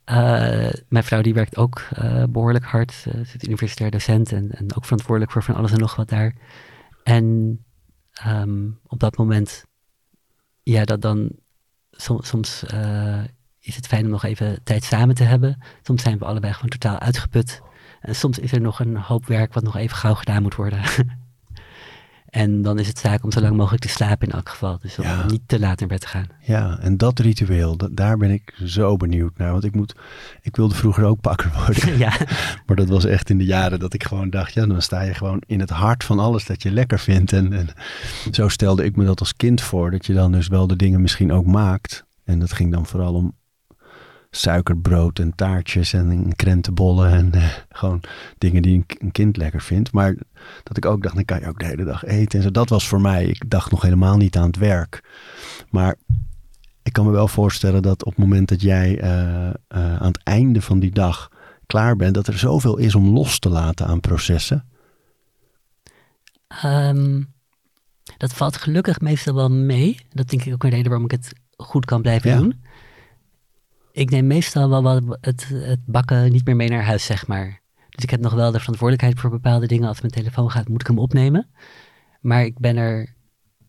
Eh, mijn vrouw die werkt ook eh, behoorlijk hard. Ze is universitair docent en, en ook verantwoordelijk voor van alles en nog wat daar. En ehm, op dat moment, ja, dat dan som- soms eh, is het fijn om nog even tijd samen te hebben. Soms zijn we allebei gewoon totaal uitgeput. En soms is er nog een hoop werk wat nog even gauw gedaan moet worden. en dan is het zaak om zo lang mogelijk te slapen in elk geval. Dus om Ja. niet te laat naar bed te gaan. Ja, en dat ritueel, dat, daar ben ik zo benieuwd naar. Want ik, moet, ik wilde vroeger ook pakker worden. ja, Maar dat was echt in de jaren dat ik gewoon dacht, ja, dan sta je gewoon in het hart van alles dat je lekker vindt. En, en zo stelde ik me dat als kind voor, dat je dan dus wel de dingen misschien ook maakt. En dat ging dan vooral om suikerbrood en taartjes en krentenbollen en eh, gewoon dingen die een, kind lekker vindt. Maar dat ik ook dacht, dan kan je ook de hele dag eten. En zo, dat was voor mij, ik dacht nog helemaal niet aan het werk. Maar ik kan me wel voorstellen dat op het moment dat jij eh, eh, aan het einde van die dag klaar bent, dat er zoveel is om los te laten aan processen. Ehm, dat valt gelukkig meestal wel mee. Dat denk ik ook een reden waarom ik het goed kan blijven Ja. doen. Ik neem meestal wel het, het bakken niet meer mee naar huis, zeg maar. Dus ik heb nog wel de verantwoordelijkheid voor bepaalde dingen. Als mijn telefoon gaat, moet ik hem opnemen. Maar ik ben er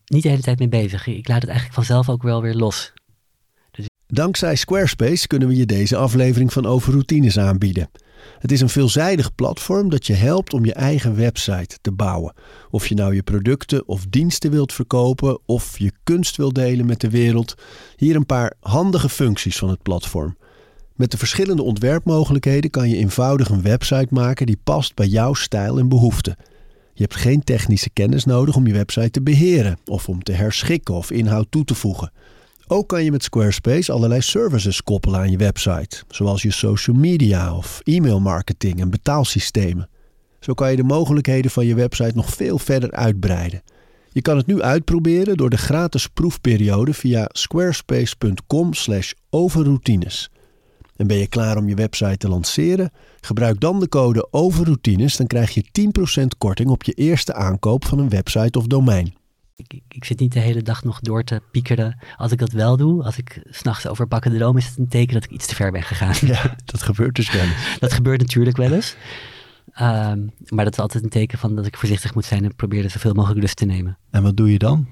niet de hele tijd mee bezig. Ik laat het eigenlijk vanzelf ook wel weer los. Dankzij Squarespace kunnen we je deze aflevering van Over Routines aanbieden. Het is een veelzijdig platform dat je helpt om je eigen website te bouwen. Of je nou je producten of diensten wilt verkopen of je kunst wilt delen met de wereld. Hier een paar handige functies van het platform. Met de verschillende ontwerpmogelijkheden kan je eenvoudig een website maken die past bij jouw stijl en behoeften. Je hebt geen technische kennis nodig om je website te beheren of om te herschikken of inhoud toe te voegen. Ook kan je met Squarespace allerlei services koppelen aan je website, zoals je social media of e-mailmarketing en betaalsystemen. Zo kan je de mogelijkheden van je website nog veel verder uitbreiden. Je kan het nu uitproberen door de gratis proefperiode via squarespace.com/overroutines. En ben je klaar om je website te lanceren? Gebruik dan de code OVERROUTINES, dan krijg je 10% korting op je eerste aankoop van een website of domein. Ik, zit niet de hele dag nog door te piekeren. Als ik dat wel doe, als ik s'nachts over bakken droom, is het een teken dat ik iets te ver ben gegaan. Ja, dat gebeurt dus wel eens. Dat gebeurt natuurlijk wel eens. Ehm, maar dat is altijd een teken van dat ik voorzichtig moet zijn en probeer er zoveel mogelijk rust te nemen. En wat doe je dan?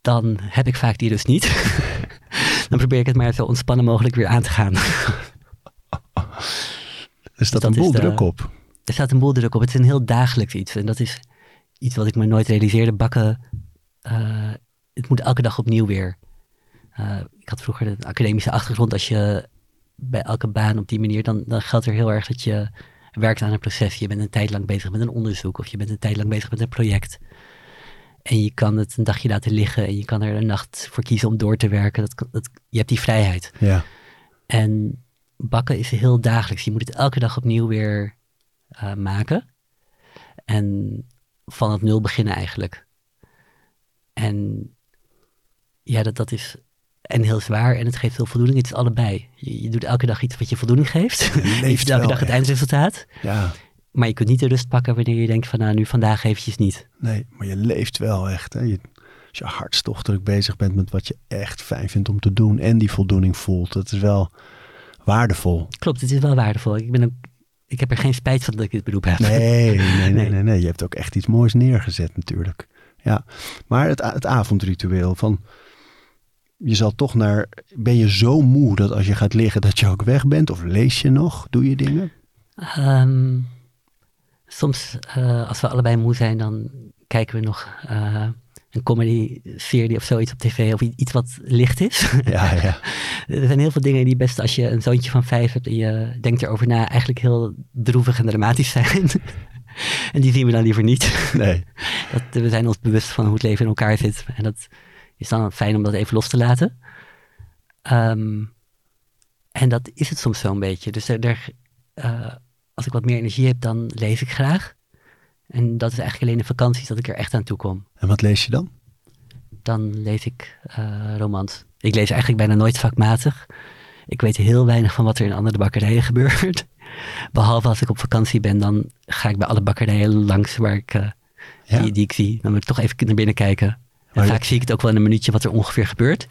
Dan heb ik vaak die rust niet. dan probeer ik het maar zo ontspannen mogelijk weer aan te gaan. Er staat dat een boel druk op. er staat een boel druk op. Het is een heel dagelijks iets. En dat is iets wat ik me nooit realiseerde. Bakken, eh, het moet elke dag opnieuw weer. Eh, ik had vroeger een academische achtergrond. Als je bij elke baan op die manier, dan, dan geldt er heel erg dat je werkt aan een proces. Je bent een tijd lang bezig met een onderzoek of je bent een tijd lang bezig met een project. En je kan het een dagje laten liggen en je kan er een nacht voor kiezen om door te werken. Dat, dat, je hebt die vrijheid. Ja. En bakken is heel dagelijks. Je moet het elke dag opnieuw weer uh, maken. En van het nul beginnen eigenlijk. En ja, dat, dat is en heel zwaar en het geeft veel voldoening. Het is allebei. Je, je doet elke dag iets wat je voldoening geeft. Je leeft elke dag het eindresultaat. Ja. Maar je kunt niet de rust pakken wanneer je denkt van nou nu vandaag eventjes niet. Nee, maar je leeft wel echt. Hè? Je, als je hartstochtelijk bezig bent met wat je echt fijn vindt om te doen en die voldoening voelt, dat is wel waardevol. Klopt, het is wel waardevol. Ik, ben ook, ik heb er geen spijt van dat ik dit beroep heb. Nee, nee, nee, nee, nee. Je hebt ook echt iets moois neergezet natuurlijk. Ja, maar het, het avondritueel van je zal toch naar. Ben je zo moe dat als je gaat liggen dat je ook weg bent? Of lees je nog? Doe je dingen? Ehm, soms, uh, als we allebei moe zijn, dan kijken we nog uh, een comedy-serie of zoiets op tv. Of iets wat licht is. Ja, ja. er zijn heel veel dingen die best als je een zoontje van vijf hebt en je denkt erover na, eigenlijk heel droevig en dramatisch zijn. en die zien we dan liever niet. Nee. Dat, we zijn ons bewust van hoe het leven in elkaar zit. En dat is dan fijn om dat even los te laten. Ehm, en dat is het soms zo'n beetje. Dus er, uh, als ik wat meer energie heb, dan lees ik graag. En dat is eigenlijk alleen in vakanties dat ik er echt aan toe kom. En wat lees je dan? Dan lees ik uh, romans. Ik lees eigenlijk bijna nooit vakmatig. Ik weet heel weinig van wat er in andere bakkerijen gebeurt. Behalve als ik op vakantie ben, dan ga ik bij alle bakkerijen langs waar ik, uh, ja. die, die, ik zie. Dan moet ik toch even naar binnen kijken. En vaak zie ik het ook wel in een minuutje wat er ongeveer gebeurt.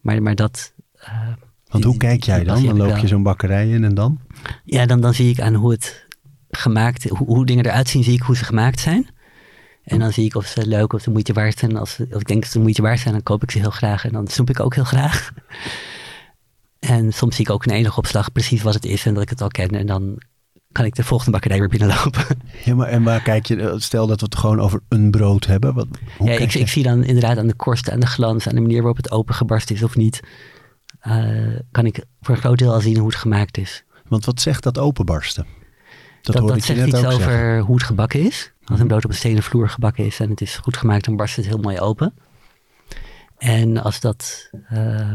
Maar, maar dat... Uh, Want hoe kijk jij dan? Dan loop je zo'n bakkerij in en dan? Ja, dan, dan zie ik aan hoe het gemaakt... Hoe, hoe dingen eruit zien, zie ik hoe ze gemaakt zijn. En dan zie ik of ze leuk of de moeite waard zijn. Als, als ik denk dat ze de moeite waard zijn, dan koop ik ze heel graag. En dan snoep ik ook heel graag. En soms zie ik ook in enige opslag precies wat het is en dat ik het al ken. En dan kan ik de volgende bakkerij weer binnenlopen. Ja, maar en waar kijk je, stel dat we het gewoon over een brood hebben. Wat, ja, ik, ik, zie dan inderdaad aan de korst, aan de glans, aan de manier waarop het opengebarst is of niet. Uh, kan ik voor een groot deel al zien hoe het gemaakt is. Want wat zegt dat openbarsten? Dat, dat, dat zegt iets over zeggen. hoe het gebakken is. Als een mhm. brood op een stenen vloer gebakken is en het is goed gemaakt, dan barst het heel mooi open. En als dat uh,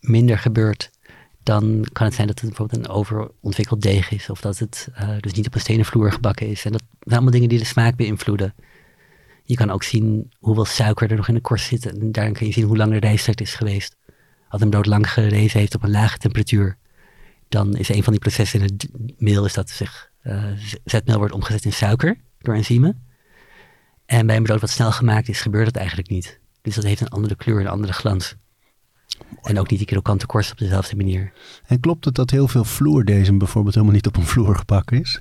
minder gebeurt, dan kan het zijn dat het bijvoorbeeld een overontwikkeld deeg is. Of dat het uh, dus niet op een stenen vloer gebakken is. En dat zijn allemaal dingen die de smaak beïnvloeden. Je kan ook zien hoeveel suiker er nog in de korst zit. En daarin kun je zien hoe lang de rijsttijd is geweest. Als een brood lang gerezen heeft op een lage temperatuur, dan is een van die processen in het meel is dat zich uh, zetmeel wordt omgezet in suiker door enzymen. En bij een brood wat snel gemaakt is, gebeurt dat eigenlijk niet. Dus dat heeft een andere kleur, een andere glans. En ook niet die krokante korst op dezelfde manier. En klopt het dat heel veel vloerdezem bijvoorbeeld helemaal niet op een vloer gebakken is?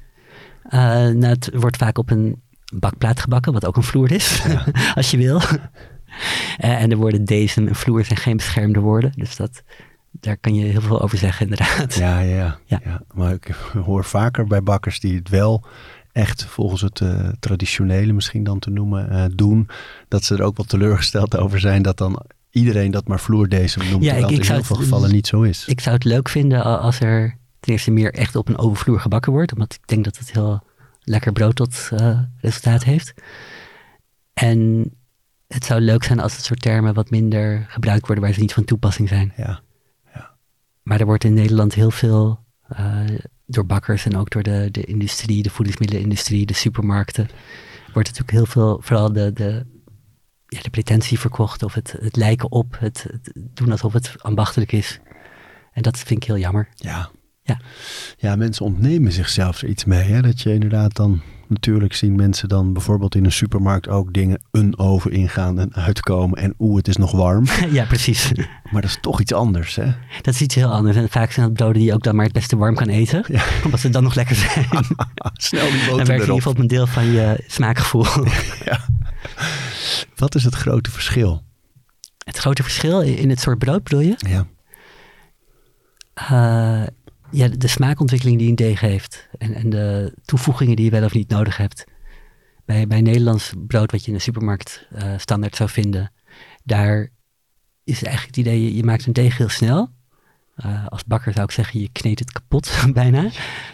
Uh, nou, het wordt vaak op een bakplaat gebakken, wat ook een vloer is, ja. als je wil. Uh, en de woorden deze en vloer zijn geen beschermde woorden. Dus dat, daar kan je heel veel over zeggen, inderdaad. Ja, ja, ja. ja. Maar ik hoor vaker bij bakkers die het wel echt volgens het uh, traditionele misschien dan te noemen doen. Dat ze er ook wel teleurgesteld over zijn dat dan iedereen dat maar vloerdesem noemt. Ja, ik, ik in heel veel gevallen niet zo is. Ik zou het leuk vinden als er ten eerste meer echt op een open vloer gebakken wordt. Omdat ik denk dat het heel lekker brood tot uh, resultaat heeft. En het zou leuk zijn als het soort termen wat minder gebruikt worden waar ze niet van toepassing zijn. Ja. Maar er wordt in Nederland heel veel uh, door bakkers en ook door de, de industrie, de voedingsmiddelenindustrie, de supermarkten, wordt natuurlijk heel veel, vooral de, de ja, de pretentie verkocht of het, het lijken op, het, het, doen alsof het ambachtelijk is. En dat vind ik heel jammer. Ja. Ja, ja mensen ontnemen zichzelf er iets mee. Hè? Dat je inderdaad dan, natuurlijk zien mensen dan bijvoorbeeld in een supermarkt ook dingen een oven ingaan en uitkomen. En oeh, het is nog warm. ja, precies. Maar dat is toch iets anders, hè? Dat is iets heel anders. En vaak zijn dat broden die je ook dan maar het beste warm kan eten. Ja. Omdat ze dan nog lekker zijn. Snel die boter Dan werkt in ieder geval op een deel van je smaakgevoel. ja. Wat is het grote verschil? Het grote verschil in het soort brood bedoel je? Ja. Uh, ja, de smaakontwikkeling die een deeg heeft. En, en de toevoegingen die je wel of niet nodig hebt. Bij, bij Nederlands brood, wat je in de supermarkt uh, standaard zou vinden, daar is eigenlijk het idee, je, maakt een deeg heel snel. Uh, als bakker zou ik zeggen, je kneedt het kapot bijna.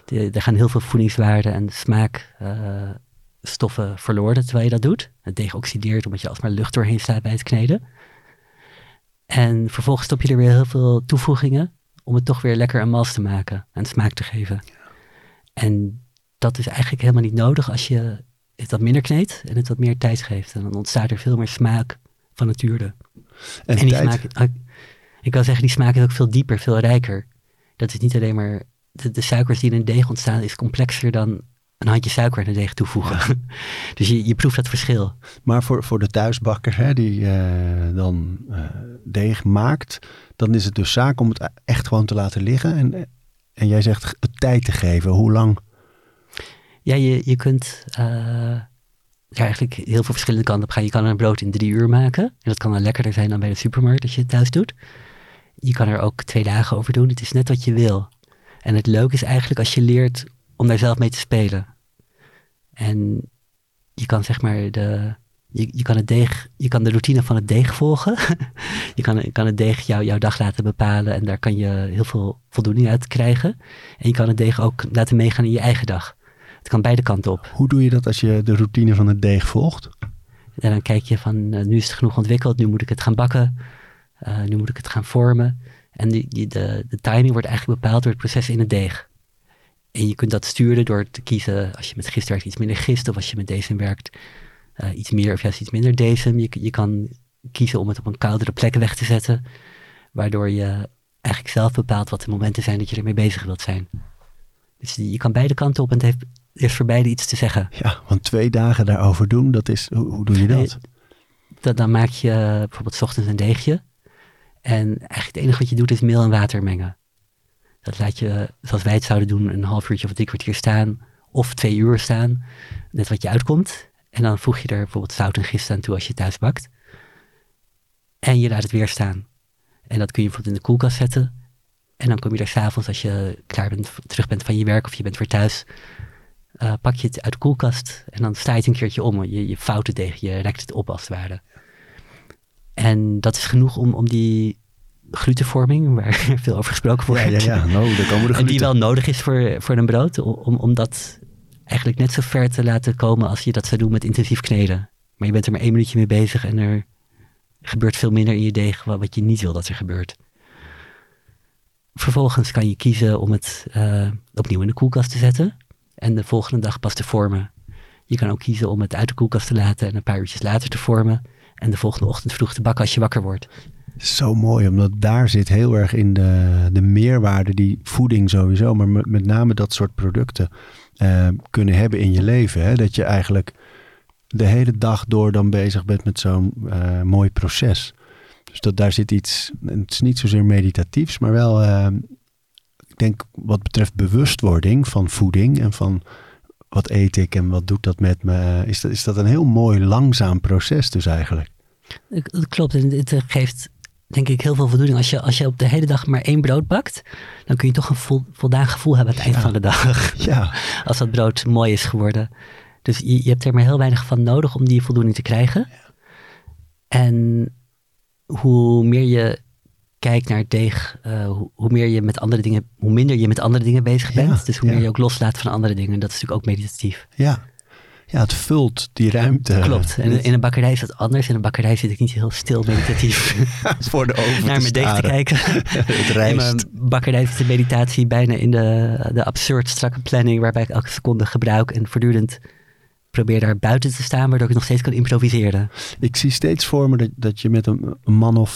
Er gaan heel veel voedingswaarden en smaakstoffen uh, verloren terwijl je dat doet. Het deeg oxideert omdat je alsmaar lucht doorheen staat bij het kneden. En vervolgens stop je er weer heel veel toevoegingen om het toch weer lekker een mals te maken en smaak te geven. En dat is eigenlijk helemaal niet nodig als je het wat minder kneedt en het wat meer tijd geeft. En dan ontstaat er veel meer smaak van nature. En, En die tijd, smaak, ik- ik kan zeggen, die smaak is ook veel dieper, veel rijker. Dat is niet alleen maar, de, de suikers die in een deeg ontstaan is complexer dan een handje suiker in een deeg toevoegen. dus je, je proeft dat verschil. maar voor, voor de thuisbakker hè, die eh, dan eh, deeg maakt, dan is het dus zaak om het echt gewoon te laten liggen. En, en jij zegt het tijd te geven. Hoe lang? Ja, je, je kunt er eigenlijk heel veel verschillende kanten op gaan. Je kan een brood in drie uur maken. En dat kan dan lekkerder zijn dan bij de supermarkt als je het thuis doet. Je kan er ook twee dagen over doen. Het is net wat je wil. En het leuke is eigenlijk als je leert om daar zelf mee te spelen. En je kan zeg maar de, je, je, kan het deeg, je kan de routine van het deeg volgen. je kan, je kan het deeg jou, jouw dag laten bepalen en daar kan je heel veel voldoening uit krijgen. En je kan het deeg ook laten meegaan in je eigen dag. Het kan beide kanten op. Hoe doe je dat als je de routine van het deeg volgt? En dan kijk je van, eh, nu is het genoeg ontwikkeld, nu moet ik het gaan bakken. Eh, nu moet ik het gaan vormen. En die, die, de, de timing wordt eigenlijk bepaald door het proces in het deeg. En je kunt dat sturen door te kiezen, als je met gist werkt, iets minder gist. Of als je met decem werkt, eh, iets meer of juist iets minder decem. Je, je kan kiezen om het op een koudere plek weg te zetten. Waardoor je eigenlijk zelf bepaalt wat de momenten zijn dat je ermee bezig wilt zijn. Dus je kan beide kanten op en het heeft, heeft voor beide iets te zeggen. Ja, want twee dagen daarover doen, dat is, hoe, hoe doe je dat? Dat, dan maak je eh, bijvoorbeeld 's ochtends een deegje. En eigenlijk het enige wat je doet is meel en water mengen. Dat laat je, zoals wij het zouden doen, een half uurtje of drie kwartier staan. Of twee uur staan. Net wat je uitkomt. En dan voeg je er bijvoorbeeld zout en gist aan toe als je thuis bakt. En je laat het weer staan. En dat kun je bijvoorbeeld in de koelkast zetten. En dan kom je er s'avonds als je klaar bent, terug bent van je werk of je bent weer thuis. eh, pak je het uit de koelkast en dan sta je het een keertje om. Je, je vouwt het tegen, je rekt het op als het ware. En dat is genoeg om, om die glutenvorming, waar veel over gesproken wordt. Ja, ja, ja. Nou, daar komen de En die wel nodig is voor, voor een brood, om, om dat eigenlijk net zo ver te laten komen als je dat zou doen met intensief kneden. Maar je bent er maar één minuutje mee bezig en er gebeurt veel minder in je deeg wat wat je niet wil dat er gebeurt. Vervolgens kan je kiezen om het eh, opnieuw in de koelkast te zetten en de volgende dag pas te vormen. Je kan ook kiezen om het uit de koelkast te laten en een paar uurtjes later te vormen en de volgende ochtend vroeg te bakken als je wakker wordt. Zo mooi, omdat daar zit heel erg in de, de meerwaarde die voeding sowieso, maar met, name dat soort producten eh, kunnen hebben in je leven. Hè? Dat je eigenlijk de hele dag door dan bezig bent met zo'n eh, mooi proces. Dus dat daar zit iets, het is niet zozeer meditatiefs, maar wel, eh, ik denk wat betreft bewustwording van voeding en van wat eet ik en wat doet dat met me, is dat, is dat een heel mooi langzaam proces dus eigenlijk. Klopt. Het geeft denk ik heel veel voldoening. Als je, als je op de hele dag maar één brood bakt, dan kun je toch een vol, voldaan gevoel hebben aan het eind Ja. van de dag. Ja, Als dat brood mooi is geworden. Dus je, je hebt er maar heel weinig van nodig om die voldoening te krijgen. En hoe meer je kijkt naar het deeg, eh, hoe, hoe meer je met andere dingen, hoe minder je met andere dingen bezig bent. dus hoe meer je ook loslaat van andere dingen. Dat is natuurlijk ook meditatief. ja. Ja, het vult die ruimte. Klopt. En in een bakkerij is dat anders. In een bakkerij zit ik niet heel stil meditatief voor de oven naar mijn deeg te kijken. Het In rijst. mijn bakkerij zit de meditatie bijna in de, de absurd strakke planning, waarbij ik elke seconde gebruik en voortdurend probeer daar buiten te staan, waardoor ik nog steeds kan improviseren. Ik zie steeds voor me dat, dat je met een, een man of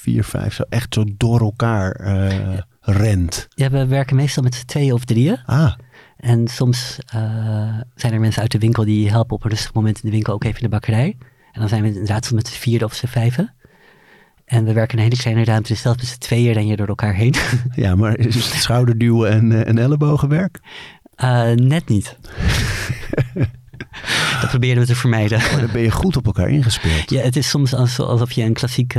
vier, vijf zo echt zo door elkaar eh, rent. Ja, we werken meestal met z'n tweeën of drieën. Ah, En soms eh, zijn er mensen uit de winkel die helpen op een rustig moment in de winkel, ook even in de bakkerij. En dan zijn we inderdaad soms met z'n vierde of z'n vijven. En we werken in een hele kleine ruimte, dus zelfs met z'n tweeën ren je door elkaar heen. ja, maar is het schouderduwen en, eh, en ellebogenwerk? Eh, net niet. Dat proberen we te vermijden. Maar dan ben je goed op elkaar ingespeeld. Ja, het is soms als- alsof je een klassiek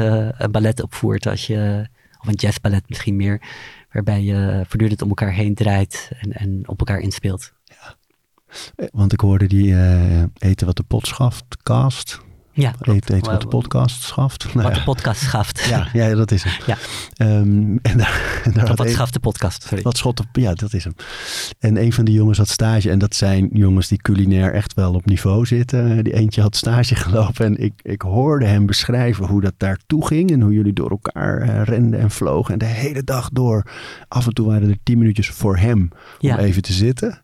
ballet opvoert, als je, of een jazzballet misschien meer, waarbij je voortdurend om elkaar heen draait en, en op elkaar inspeelt. Eh, Want ik hoorde die eh, eten wat de pot schaft, cast. Ja, wat de podcast schaft. Nou Wat de podcast schaft. Ja, ja, dat is hem. Ja. Ehm, en daar, en daar Wat, schaft de podcast, sorry. Wat schot op, ja, dat is hem. En een van die jongens had stage. En dat zijn jongens die culinair echt wel op niveau zitten. Die eentje had stage gelopen. En ik, ik hoorde hem beschrijven hoe dat daartoe ging. En hoe jullie door elkaar eh, renden en vlogen. En de hele dag door. Af en toe waren er tien minuutjes voor hem om Ja. even te zitten.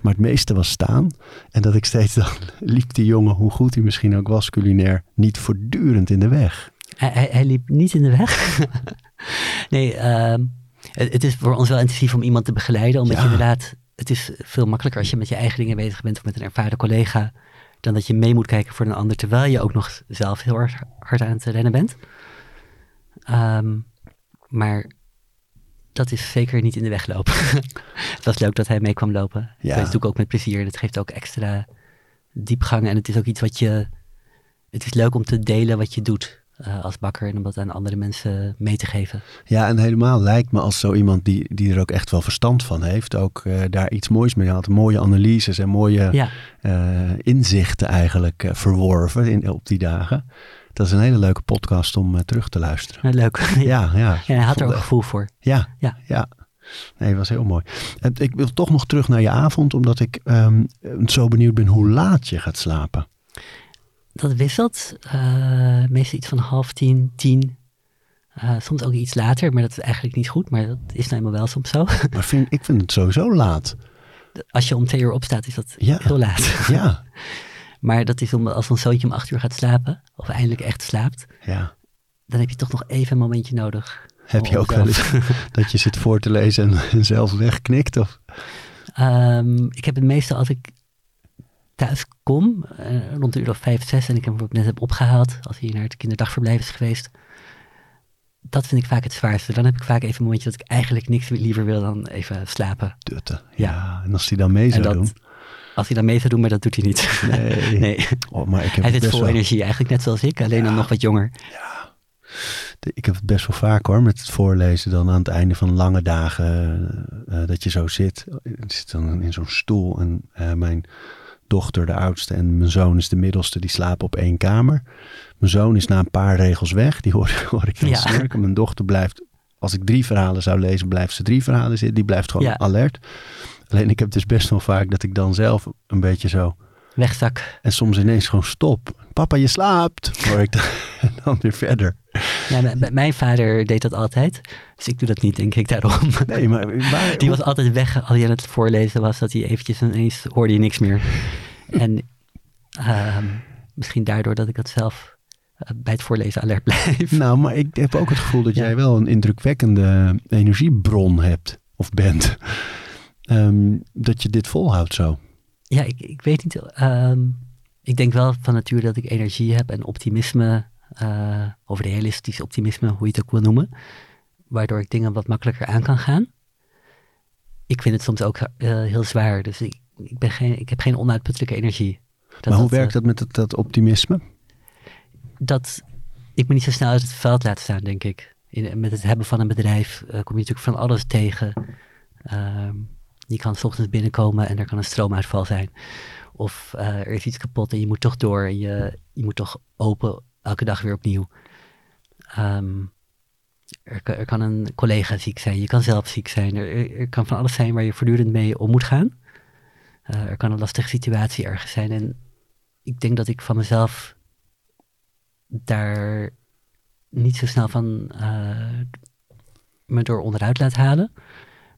Maar het meeste was staan. En dat ik steeds dan liep die jongen, hoe goed hij misschien ook was culinair, niet voortdurend in de weg. Hij, hij, hij liep niet in de weg. nee, ehm, het, het is voor ons wel intensief om iemand te begeleiden. Omdat Ja. je inderdaad, het is veel makkelijker als je met je eigen dingen bezig bent of met een ervaren collega. Dan dat je mee moet kijken voor een ander, terwijl je ook nog zelf heel hard aan het rennen bent. Ehm, maar dat is zeker niet in de weg lopen. het was leuk dat hij mee kwam lopen. Ja. Dat doe ik ook met plezier. Dat geeft ook extra diepgang. En het is ook iets wat je... Het is leuk om te delen wat je doet eh, als bakker. En om dat aan andere mensen mee te geven. Ja, en helemaal lijkt me als zo iemand die, die er ook echt wel verstand van heeft, ook eh, daar iets moois mee had. Mooie analyses en mooie Ja, eh, inzichten eigenlijk verworven in, op die dagen. Dat is een hele leuke podcast om eh, terug te luisteren. leuk. ja. Ja, ja. hij had er ook gevoel voor. Ja, Ja. ja. Nee, dat was heel mooi. En ik wil toch nog terug naar je avond, omdat ik ehm, zo benieuwd ben hoe laat je gaat slapen. Dat wisselt. eh, meestal iets van half tien, tien. Eh, soms ook iets later, maar dat is eigenlijk niet goed. Maar dat is nou eenmaal wel soms zo. Maar vind, ik vind het sowieso laat. Als je om twee uur opstaat, is dat Ja. heel laat. Ja, Maar dat is om, als een zoontje om acht uur gaat slapen, of eindelijk echt slaapt, ja. dan heb je toch nog even een momentje nodig. Heb je ook wel eens dat je zit voor te lezen en, en zelf wegknikt? Of? Ehm, ik heb het meestal als ik thuis kom, eh, rond de uur of vijf, zes, en ik hem net heb opgehaald, als hij naar het kinderdagverblijf is geweest. Dat vind ik vaak het zwaarste. Dan heb ik vaak even een momentje dat ik eigenlijk niks liever wil dan even slapen. Dutten. Ja. Ja. en als die dan mee zou dat- doen. Als hij dan mee zou doen, maar dat doet hij niet. Nee. nee. Oh, maar ik heb Hij het zit vol wel, energie, eigenlijk net zoals ik, alleen dan nog wat jonger. Ik heb het best wel vaak hoor, met het voorlezen dan aan het einde van lange dagen. eh, eh, dat je zo zit. Ik zit dan in zo'n stoel en eh, mijn dochter, de oudste, en mijn zoon is de middelste, die slapen op één kamer. Mijn zoon is na een paar regels weg, die hoor, hoor ik dan Ja. snurken. Mijn dochter blijft, als ik drie verhalen zou lezen, blijft ze drie verhalen zitten. Die blijft gewoon Ja. alert. Alleen ik heb dus best wel vaak dat ik dan zelf een beetje zo Wegzak. En soms ineens gewoon stop. Papa, je slaapt. Hoor ik dan, weer verder. Ja, mijn vader deed dat altijd, dus ik doe dat niet, denk ik, daarom. Nee, maar waar, Die was altijd weg als hij aan het voorlezen was, dat hij eventjes ineens hoorde je niks meer. en ehm, misschien daardoor dat ik dat zelf eh, bij het voorlezen alert blijf. Nou, maar ik heb ook het gevoel dat Ja. jij wel een indrukwekkende energiebron hebt. Of bent. Ehm, dat je dit volhoudt zo. Ja, ik, ik weet niet. ehm, ik denk wel van nature dat ik energie heb en optimisme, eh, of realistisch optimisme, hoe je het ook wil noemen. Waardoor ik dingen wat makkelijker aan kan gaan. Ik vind het soms ook eh, heel zwaar, dus ik, ik, ben geen, ik heb geen onuitputtelijke energie. Dat, maar hoe dat, werkt eh, dat met dat, dat optimisme? dat ik me niet zo snel uit het veld laat staan, denk ik. In, met het hebben van een bedrijf kom je natuurlijk van alles tegen. Ehm, je kan 's ochtends binnenkomen en er kan een stroomuitval zijn. Of eh, er is iets kapot en je moet toch door. En je, je moet toch open elke dag weer opnieuw. Ehm, er, kan- een collega ziek zijn, je kan zelf ziek zijn. Er kan van alles zijn waar je voortdurend mee om moet gaan. Eh, er kan een lastige situatie ergens zijn. En ik denk dat ik van mezelf daar niet zo snel van eh, me door onderuit laat halen.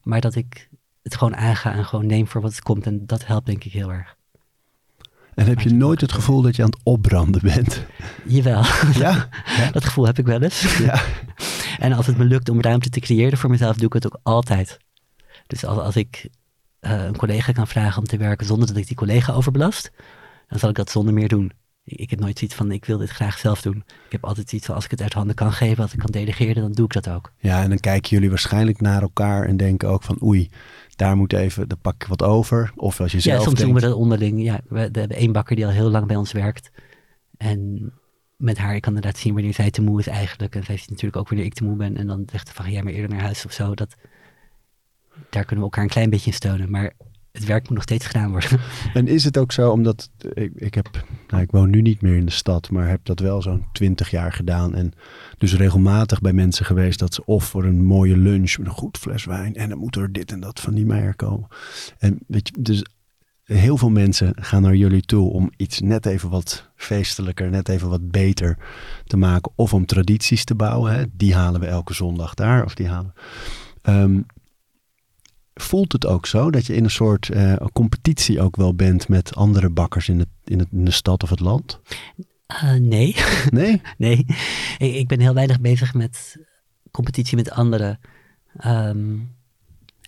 Maar dat ik het gewoon aanga en gewoon neem voor wat het komt. En dat helpt denk ik heel erg. En heb je nooit het gevoel dat je aan het opbranden bent? Jawel, Ja? dat gevoel heb ik wel eens. Ja. En als het me lukt om ruimte te creëren voor mezelf, doe ik het ook altijd. Dus als, als ik eh, een collega kan vragen om te werken zonder dat ik die collega overbelast, dan zal ik dat zonder meer doen. Ik, ik heb nooit zoiets van, ik wil dit graag zelf doen. Ik heb altijd zoiets van, als ik het uit handen kan geven, als ik kan delegeren, dan doe ik dat ook. Ja, en dan kijken jullie waarschijnlijk naar elkaar en denken ook van oei, daar moet even, daar pak ik wat over. Of als je Ja, zelf soms doen denkt, we dat onderling. Ja, we, we hebben één bakker die al heel lang bij ons werkt. En met haar, ik kan inderdaad zien wanneer zij te moe is eigenlijk. En zij ziet natuurlijk ook wanneer ik te moe ben. En dan zegt ze van, ga jij maar eerder naar huis of zo. Dat, daar kunnen we elkaar een klein beetje in steunen. Maar het werk moet nog steeds gedaan worden. En is het ook zo, omdat ik, ik heb, nou, ik woon nu niet meer in de stad, maar heb dat wel zo'n twintig jaar gedaan. En dus regelmatig bij mensen geweest dat ze of voor een mooie lunch met een goed fles wijn en dan moet er dit en dat van die meijer komen. En weet je, dus heel veel mensen gaan naar jullie toe om iets net even wat feestelijker, net even wat beter te maken. Of om tradities te bouwen. Die halen we elke zondag daar, of die halen. Ehm, voelt het ook zo dat je in een soort uh, competitie ook wel bent met andere bakkers in, het, in, het, in de stad of het land? Uh, nee. Nee? nee. Ik, ik, ben heel weinig bezig met competitie met anderen. Um,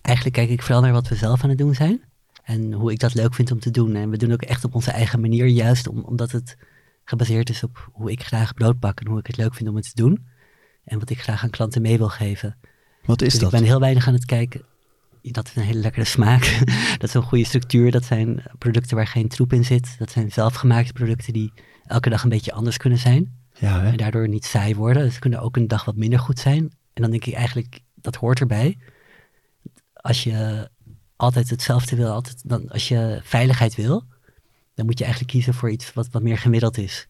eigenlijk kijk ik vooral naar wat we zelf aan het doen zijn. En hoe ik dat leuk vind om te doen. En we doen ook echt op onze eigen manier, juist om, omdat het gebaseerd is op hoe ik graag brood bak en hoe ik het leuk vind om het te doen. En wat ik graag aan klanten mee wil geven. Wat is dus dat? Ik ben heel weinig aan het kijken. Dat is een hele lekkere smaak. dat is een goede structuur. Dat zijn producten waar geen troep in zit. Dat zijn zelfgemaakte producten die elke dag een beetje anders kunnen zijn. Ja, hè? En daardoor niet saai worden. Dus ze kunnen ook een dag wat minder goed zijn. En dan denk ik eigenlijk, dat hoort erbij. Als je altijd hetzelfde wil, altijd, dan, als je veiligheid wil, dan moet je eigenlijk kiezen voor iets wat, wat meer gemiddeld is.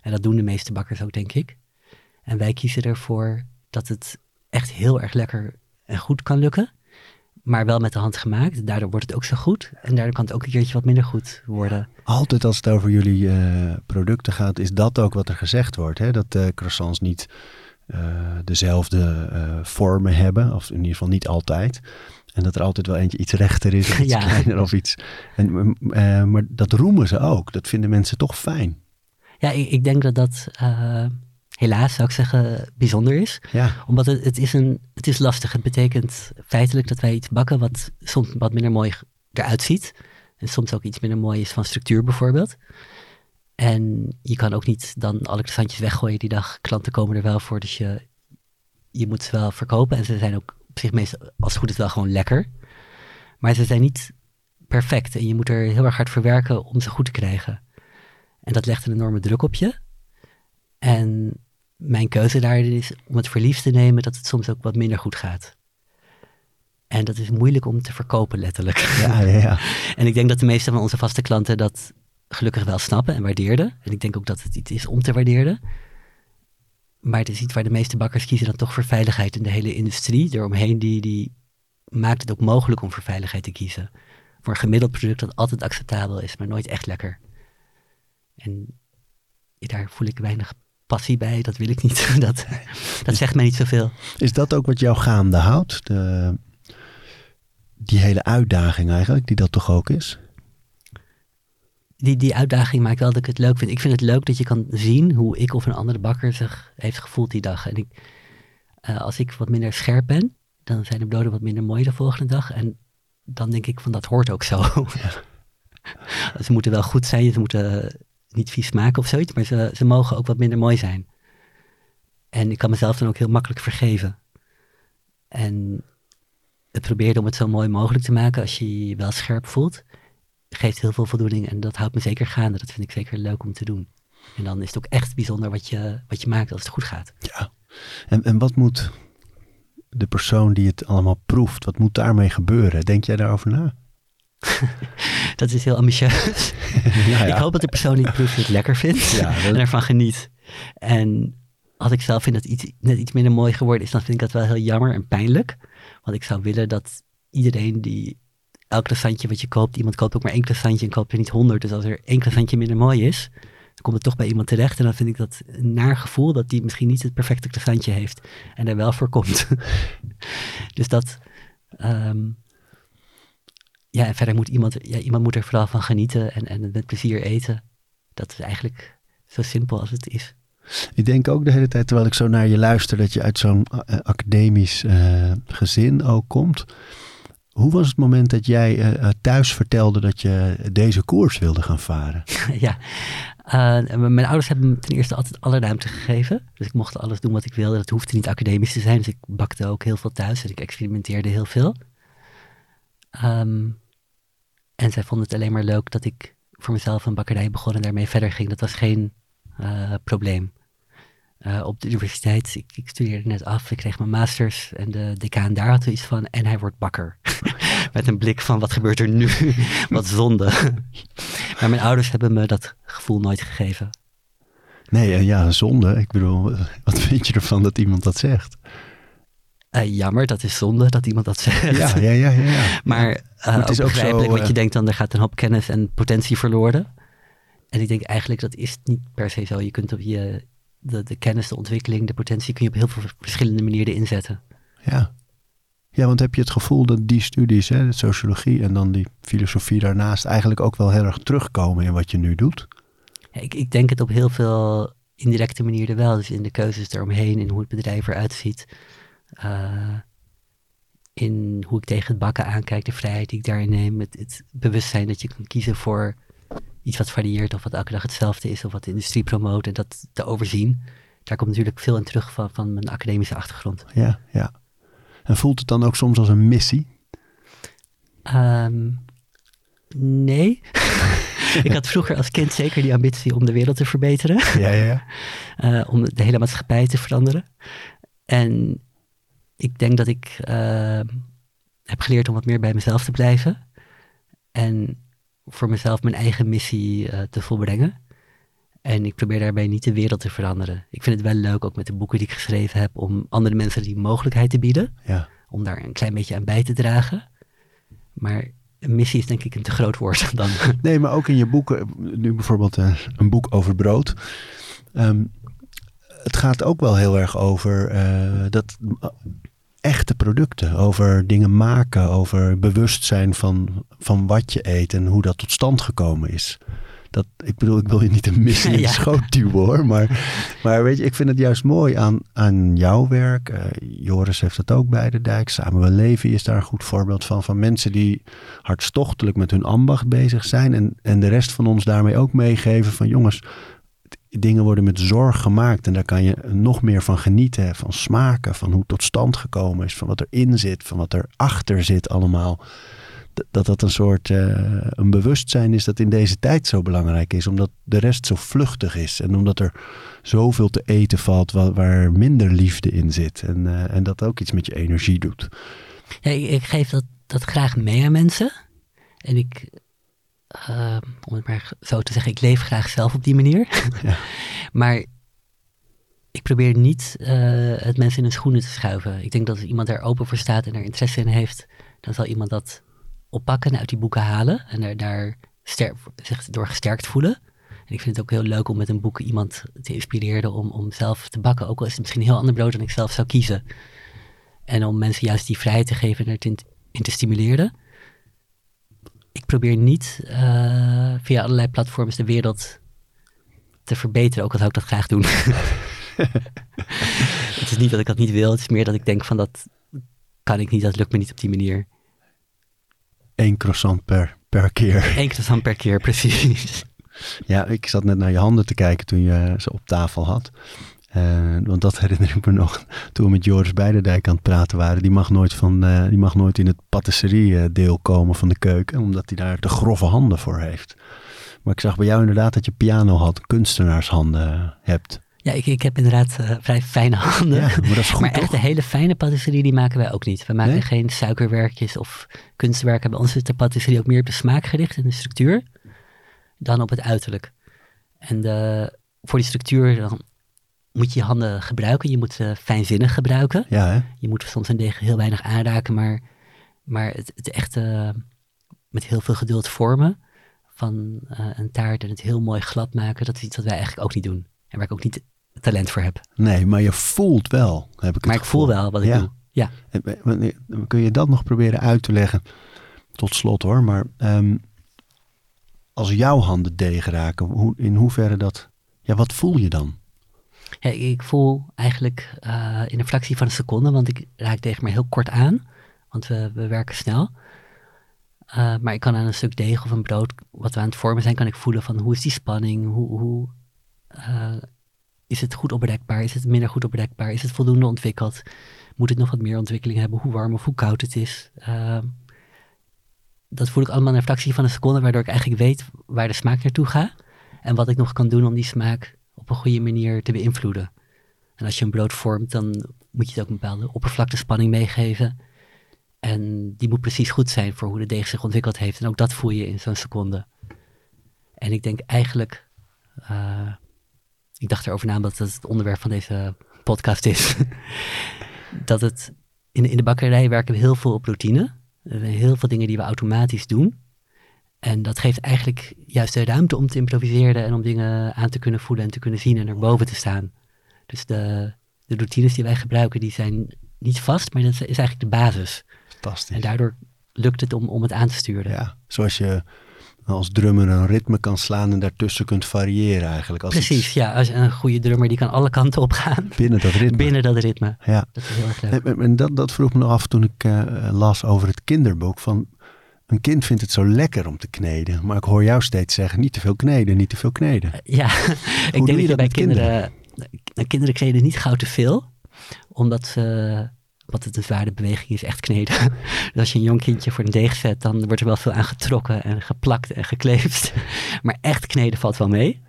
En dat doen de meeste bakkers ook, denk ik. En wij kiezen ervoor dat het echt heel erg lekker en goed kan lukken. Maar wel met de hand gemaakt. Daardoor wordt het ook zo goed. En daardoor kan het ook een keertje wat minder goed worden. Altijd als het over jullie uh, producten gaat, is dat ook wat er gezegd wordt. Hè? Dat de croissants niet uh, dezelfde vormen hebben. Of in ieder geval niet altijd. En dat er altijd wel eentje iets rechter is of iets Ja. kleiner of iets. En, maar dat roemen ze ook. Dat vinden mensen toch fijn. Ja, ik, ik denk dat dat helaas, zou ik zeggen, bijzonder is. Ja. Omdat het, het, is een, het is lastig. Het betekent feitelijk dat wij iets bakken wat soms wat minder mooi eruit ziet. En soms ook iets minder mooi is van structuur bijvoorbeeld. En je kan ook niet dan alle croissantjes weggooien die dag. Klanten komen er wel voor, dus je, je moet ze wel verkopen. En ze zijn ook op zich meestal, als het goed is, wel gewoon lekker. Maar ze zijn niet perfect. En je moet er heel erg hard voor werken om ze goed te krijgen. En dat legt een enorme druk op je. En mijn keuze daarin is om het verliefd te nemen dat het soms ook wat minder goed gaat. En dat is moeilijk om te verkopen, letterlijk. Ja, ja, ja. en ik denk dat de meeste van onze vaste klanten dat gelukkig wel snappen en waardeerden. En ik denk ook dat het iets is om te waarderen. Maar het is iets waar de meeste bakkers kiezen dan toch voor veiligheid in de hele industrie. Eromheen die, die maakt het ook mogelijk om voor veiligheid te kiezen. Voor een gemiddeld product dat altijd acceptabel is, maar nooit echt lekker. En daar voel ik weinig passie bij, dat wil ik niet. Dat, dat zegt mij niet zoveel. Is dat ook wat jou gaande houdt? De, die hele uitdaging eigenlijk, die dat toch ook is? Die, die uitdaging maakt wel dat ik het leuk vind. Ik vind het leuk dat je kan zien hoe ik of een andere bakker zich heeft gevoeld die dag. En ik, uh, als ik wat minder scherp ben, dan zijn de broden wat minder mooi de volgende dag. En dan denk ik van dat hoort ook zo. Ja. ze moeten wel goed zijn, ze moeten niet vies smaken of zoiets, maar ze, ze mogen ook wat minder mooi zijn. En ik kan mezelf dan ook heel makkelijk vergeven. En het proberen om het zo mooi mogelijk te maken als je je wel scherp voelt, geeft heel veel voldoening en dat houdt me zeker gaande. Dat vind ik zeker leuk om te doen. En dan is het ook echt bijzonder wat je, wat je maakt als het goed gaat. Ja. En, en wat moet de persoon die het allemaal proeft, wat moet daarmee gebeuren? Denk jij daarover na? dat is heel ambitieus. ja, ja. Ik hoop dat de persoon die het proeft het lekker vindt ja, dat... en ervan geniet. En als ik zelf vind dat iets net iets minder mooi geworden is, dan vind ik dat wel heel jammer en pijnlijk. Want ik zou willen dat iedereen die elk croissantje wat je koopt, iemand koopt ook maar één croissantje en koopt er niet honderd. Dus als er één croissantje minder mooi is, dan komt het toch bij iemand terecht. En dan vind ik dat een naar gevoel dat die misschien niet het perfecte croissantje heeft en er wel voor komt. dus dat, um, ja, en verder moet iemand, ja, iemand moet er vooral van genieten en, en met plezier eten. Dat is eigenlijk zo simpel als het is. Ik denk ook de hele tijd, terwijl ik zo naar je luister, dat je uit zo'n uh, academisch uh, gezin ook komt. Hoe was het moment dat jij uh, thuis vertelde dat je deze koers wilde gaan varen? ja, mijn ouders hebben me ten eerste altijd alle ruimte gegeven. Dus ik mocht alles doen wat ik wilde. Dat hoefde niet academisch te zijn. Dus ik bakte ook heel veel thuis en ik experimenteerde heel veel. Um, en zij vonden het alleen maar leuk dat ik voor mezelf een bakkerij begon en daarmee verder ging. Dat was geen uh, probleem. Uh, op de universiteit, ik, ik, studeerde net af, ik kreeg mijn masters en de decaan daar had zoiets van, en hij wordt bakker. met een blik van wat gebeurt er nu? wat zonde. maar mijn ouders hebben me dat gevoel nooit gegeven. Nee, ja, zonde. Ik bedoel, wat vind je ervan dat iemand dat zegt? Uh, jammer, dat is zonde dat iemand dat zegt. Ja, ja, ja. ja, ja. maar uh, het is ook begrijpelijk, zo, want je denkt dan, er gaat een hoop kennis en potentie verloren. En ik denk eigenlijk, dat is niet per se zo. Je kunt op je, de, de kennis, de ontwikkeling, de potentie, kun je op heel veel verschillende manieren inzetten. Ja. Ja, want heb je het gevoel dat die studies, hè, de sociologie en dan die filosofie daarnaast, eigenlijk ook wel heel erg terugkomen in wat je nu doet? Ja, ik, ik denk het op heel veel indirecte manieren wel. Dus in de keuzes eromheen, in hoe het bedrijf eruit ziet. Uh, in hoe ik tegen het bakken aankijk, de vrijheid die ik daarin neem. Het, het, bewustzijn dat je kan kiezen voor iets wat varieert of wat elke dag hetzelfde is of wat de industrie promoot en dat te overzien. Daar komt natuurlijk veel in terug van, van mijn academische achtergrond. Ja, ja. En voelt het dan ook soms als een missie? Um, nee. ik had vroeger als kind zeker die ambitie om de wereld te verbeteren. Ja, ja. Uh, om de hele maatschappij te veranderen. En ik denk dat ik uh, heb geleerd om wat meer bij mezelf te blijven. En voor mezelf mijn eigen missie uh, te volbrengen. En ik probeer daarbij niet de wereld te veranderen. Ik vind het wel leuk, ook met de boeken die ik geschreven heb, om andere mensen die mogelijkheid te bieden. Ja. Om daar een klein beetje aan bij te dragen. Maar een missie is denk ik een te groot woord dan. Nee, maar ook in je boeken, nu bijvoorbeeld uh, een boek over brood. Um, het gaat ook wel heel erg over uh, dat echte producten, over dingen maken, over bewustzijn van, van wat je eet en hoe dat tot stand gekomen is. Dat, ik bedoel, ik wil je niet een missie in de ja. schoot duwen hoor. Maar, maar weet je, ik vind het juist mooi aan, aan jouw werk. Uh, Joris heeft dat ook bij de dijk. Samen we leven is daar een goed voorbeeld van. Van mensen die hartstochtelijk met hun ambacht bezig zijn. En, en de rest van ons daarmee ook meegeven van jongens, dingen worden met zorg gemaakt. En daar kan je nog meer van genieten. Van smaken, van hoe het tot stand gekomen is. Van wat erin zit, van wat erachter zit allemaal dat dat een soort uh, een bewustzijn is dat in deze tijd zo belangrijk is. Omdat de rest zo vluchtig is. En omdat er zoveel te eten valt waar, waar minder liefde in zit. En, uh, en dat ook iets met je energie doet. Ik geef dat, dat graag mee aan mensen. En ik, uh, om het maar zo te zeggen, ik leef graag zelf op die manier. Ja. maar ik probeer niet het mensen in hun schoenen te schuiven. Ik denk dat als iemand er open voor staat en er interesse in heeft, dan zal iemand dat oppakken en uit die boeken halen en daar ster, zich door gesterkt voelen. En ik vind het ook heel leuk om met een boek iemand te inspireren om, om zelf te bakken. Ook al is het misschien een heel ander brood dan ik zelf zou kiezen. En om mensen juist die vrijheid te geven en erin in te stimuleren. Ik probeer niet uh, via allerlei platforms de wereld te verbeteren, ook al zou ik dat graag doen. het is niet dat ik dat niet wil, het is meer dat ik denk van dat kan ik niet, dat lukt me niet op die manier één croissant per, per keer. Eén croissant per keer, precies. Ja, ik zat net naar je handen te kijken toen je ze op tafel had. Uh, want dat herinner ik me nog toen we met Joris Beiderdijk aan het praten waren. Die mag nooit, van, uh, die mag nooit in het patisserie deel komen van de keuken, omdat hij daar te grove handen voor heeft. Maar ik zag bij jou inderdaad dat je piano had, kunstenaarshanden hebt. Ja, ik, ik heb inderdaad uh, vrij fijne handen. Ja, maar dat is goed, maar echt de hele fijne patisserie, die maken wij ook niet. We maken Nee? geen suikerwerkjes of kunstwerken. Bij ons is de patisserie ook meer op de smaak gericht en de structuur dan op het uiterlijk. En de, voor die structuur dan moet je je handen gebruiken. Je moet ze fijnzinnig gebruiken. Ja, hè? Je moet soms een deeg heel weinig aanraken, maar, maar het, het echte met heel veel geduld vormen van eh, een taart en het heel mooi glad maken, dat is iets wat wij eigenlijk ook niet doen. En waar ik ook niet talent voor heb. Nee, maar je voelt wel, heb ik het Maar ik voel wel wat ik Ja. doe. Ja. Eh, Kun je dat nog proberen uit te leggen? Tot slot hoor, maar ehm, als jouw handen deeg raken, hoe, in hoeverre dat... Ja, wat voel je dan? Ik voel eigenlijk eh, in een fractie van een seconde, want ik raak tegen maar heel kort aan, want we, we werken snel. Eh, maar ik kan aan een stuk deeg of een brood, wat we aan het vormen zijn, kan ik voelen van hoe is die spanning, hoe, hoe eh, is het goed opbrekbaar, is het minder goed opbrekbaar, is het voldoende ontwikkeld, moet het nog wat meer ontwikkeling hebben, hoe warm of hoe koud het is. Eh, dat voel ik allemaal in een fractie van een seconde, waardoor ik eigenlijk weet waar de smaak naartoe gaat en wat ik nog kan doen om die smaak op een goede manier te beïnvloeden. En als je een brood vormt, dan moet je het ook een bepaalde oppervlaktespanning meegeven. En die moet precies goed zijn voor hoe de deeg zich ontwikkeld heeft. En ook dat voel je in zo'n seconde. En ik denk eigenlijk, uh, ik dacht erover na omdat het het onderwerp van deze podcast is, dat het in, in de bakkerij werken we heel veel op routine. Heel veel dingen die we automatisch doen. En dat geeft eigenlijk juist de ruimte om te improviseren en om dingen aan te kunnen voelen en te kunnen zien en erboven te staan. Dus de, de routines die wij gebruiken, die zijn niet vast, maar dat is eigenlijk de basis. Fantastisch. En daardoor lukt het om, om het aan te sturen. Ja, zoals je als drummer een ritme kan slaan en daartussen kunt variëren eigenlijk. Als Precies, ja. Als een goede drummer die kan alle kanten op gaan. Binnen dat ritme. Binnen dat ritme. Ja. Dat is heel erg leuk. En, en dat, dat vroeg me nog af toen ik uh, las over het kinderboek. Van, een kind vindt het zo lekker om te kneden. Maar ik hoor jou steeds zeggen, niet te veel kneden, niet te veel kneden. Ja, ik denk dat, bij kinderen... Kinderen, kinderen kneden niet gauw te veel. Omdat ze wat het een zware beweging is, echt kneden. dus als je een jong kindje voor een deeg zet, dan wordt er wel veel aan getrokken en geplakt en gekleefd. maar echt kneden valt wel mee.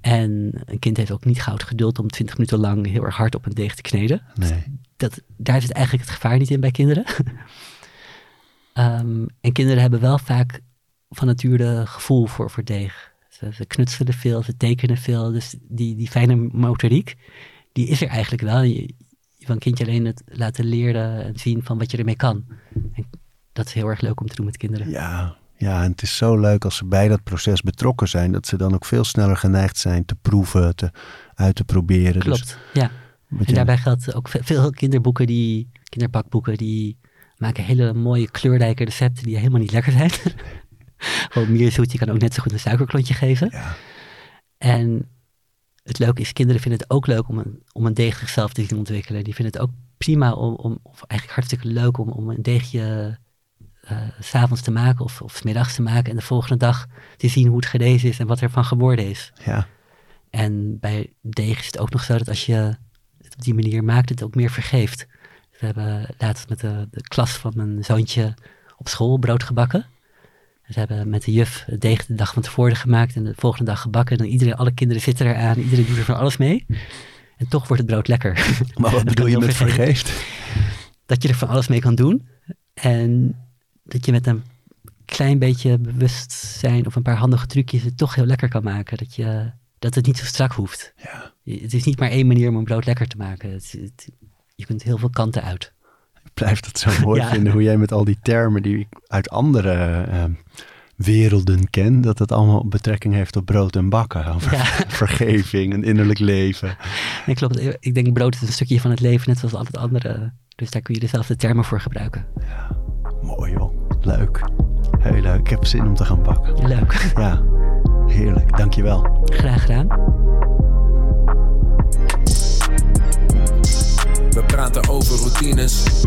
En een kind heeft ook niet het geduld om 20 minuten lang heel erg hard op een deeg te kneden. Nee. Dat, daar zit eigenlijk het gevaar niet in bij kinderen. Um, en kinderen hebben wel vaak van nature gevoel voor, voor deeg. Ze, ze, knutselen veel, ze tekenen veel. Dus die, die fijne motoriek, die is er eigenlijk wel van kindje alleen het laten leren en zien van wat je ermee kan. En dat is heel erg leuk om te doen met kinderen. Ja, ja, en het is zo leuk als ze bij dat proces betrokken zijn, dat ze dan ook veel sneller geneigd zijn te proeven, te, uit te proberen. Dus Klopt, ja. En daarbij geldt ook veel kinderboeken, die, kinderbakboeken, die maken hele mooie kleurrijke recepten die helemaal niet lekker zijn. Gewoon meer zoet, je kan ook net zo goed een suikerklontje geven. Ja. En het leuke is, kinderen vinden het ook leuk om een, om een deeg zichzelf te zien ontwikkelen. Die vinden het ook prima, om, om, of eigenlijk hartstikke leuk om, om een deegje uh, s'avonds te maken of, of s middags te maken. En de volgende dag te zien hoe het gerezen is en wat er van geworden is. Ja. En bij deeg is het ook nog zo dat als je het op die manier maakt, het ook meer vergeeft. We hebben laatst met de, de klas van mijn zoontje op school brood gebakken. Ze hebben met de juf het deeg de dag van tevoren gemaakt en de volgende dag gebakken. En iedereen, alle kinderen zitten eraan, iedereen doet er van alles mee. En toch wordt het brood lekker. Maar wat bedoel je met vergeeft? Dat je er van alles mee kan doen. En dat je met een klein beetje bewustzijn of een paar handige trucjes het toch heel lekker kan maken. Dat, je, dat het niet zo strak hoeft. Ja. Het is niet maar één manier om een brood lekker te maken. Het, het, je kunt heel veel kanten uit blijf het zo mooi ja. vinden hoe jij met al die termen die ik uit andere uh, werelden ken, dat het allemaal betrekking heeft op brood en bakken. Over ja. vergeving en innerlijk leven. Nee, klopt. Ik denk brood is een stukje van het leven, net zoals al het andere. Dus daar kun je dezelfde termen voor gebruiken. Ja, mooi joh. Leuk. Heel leuk. Ik heb zin om te gaan bakken. Leuk. Ja, heerlijk. Dankjewel. Graag gedaan. We praten over routines.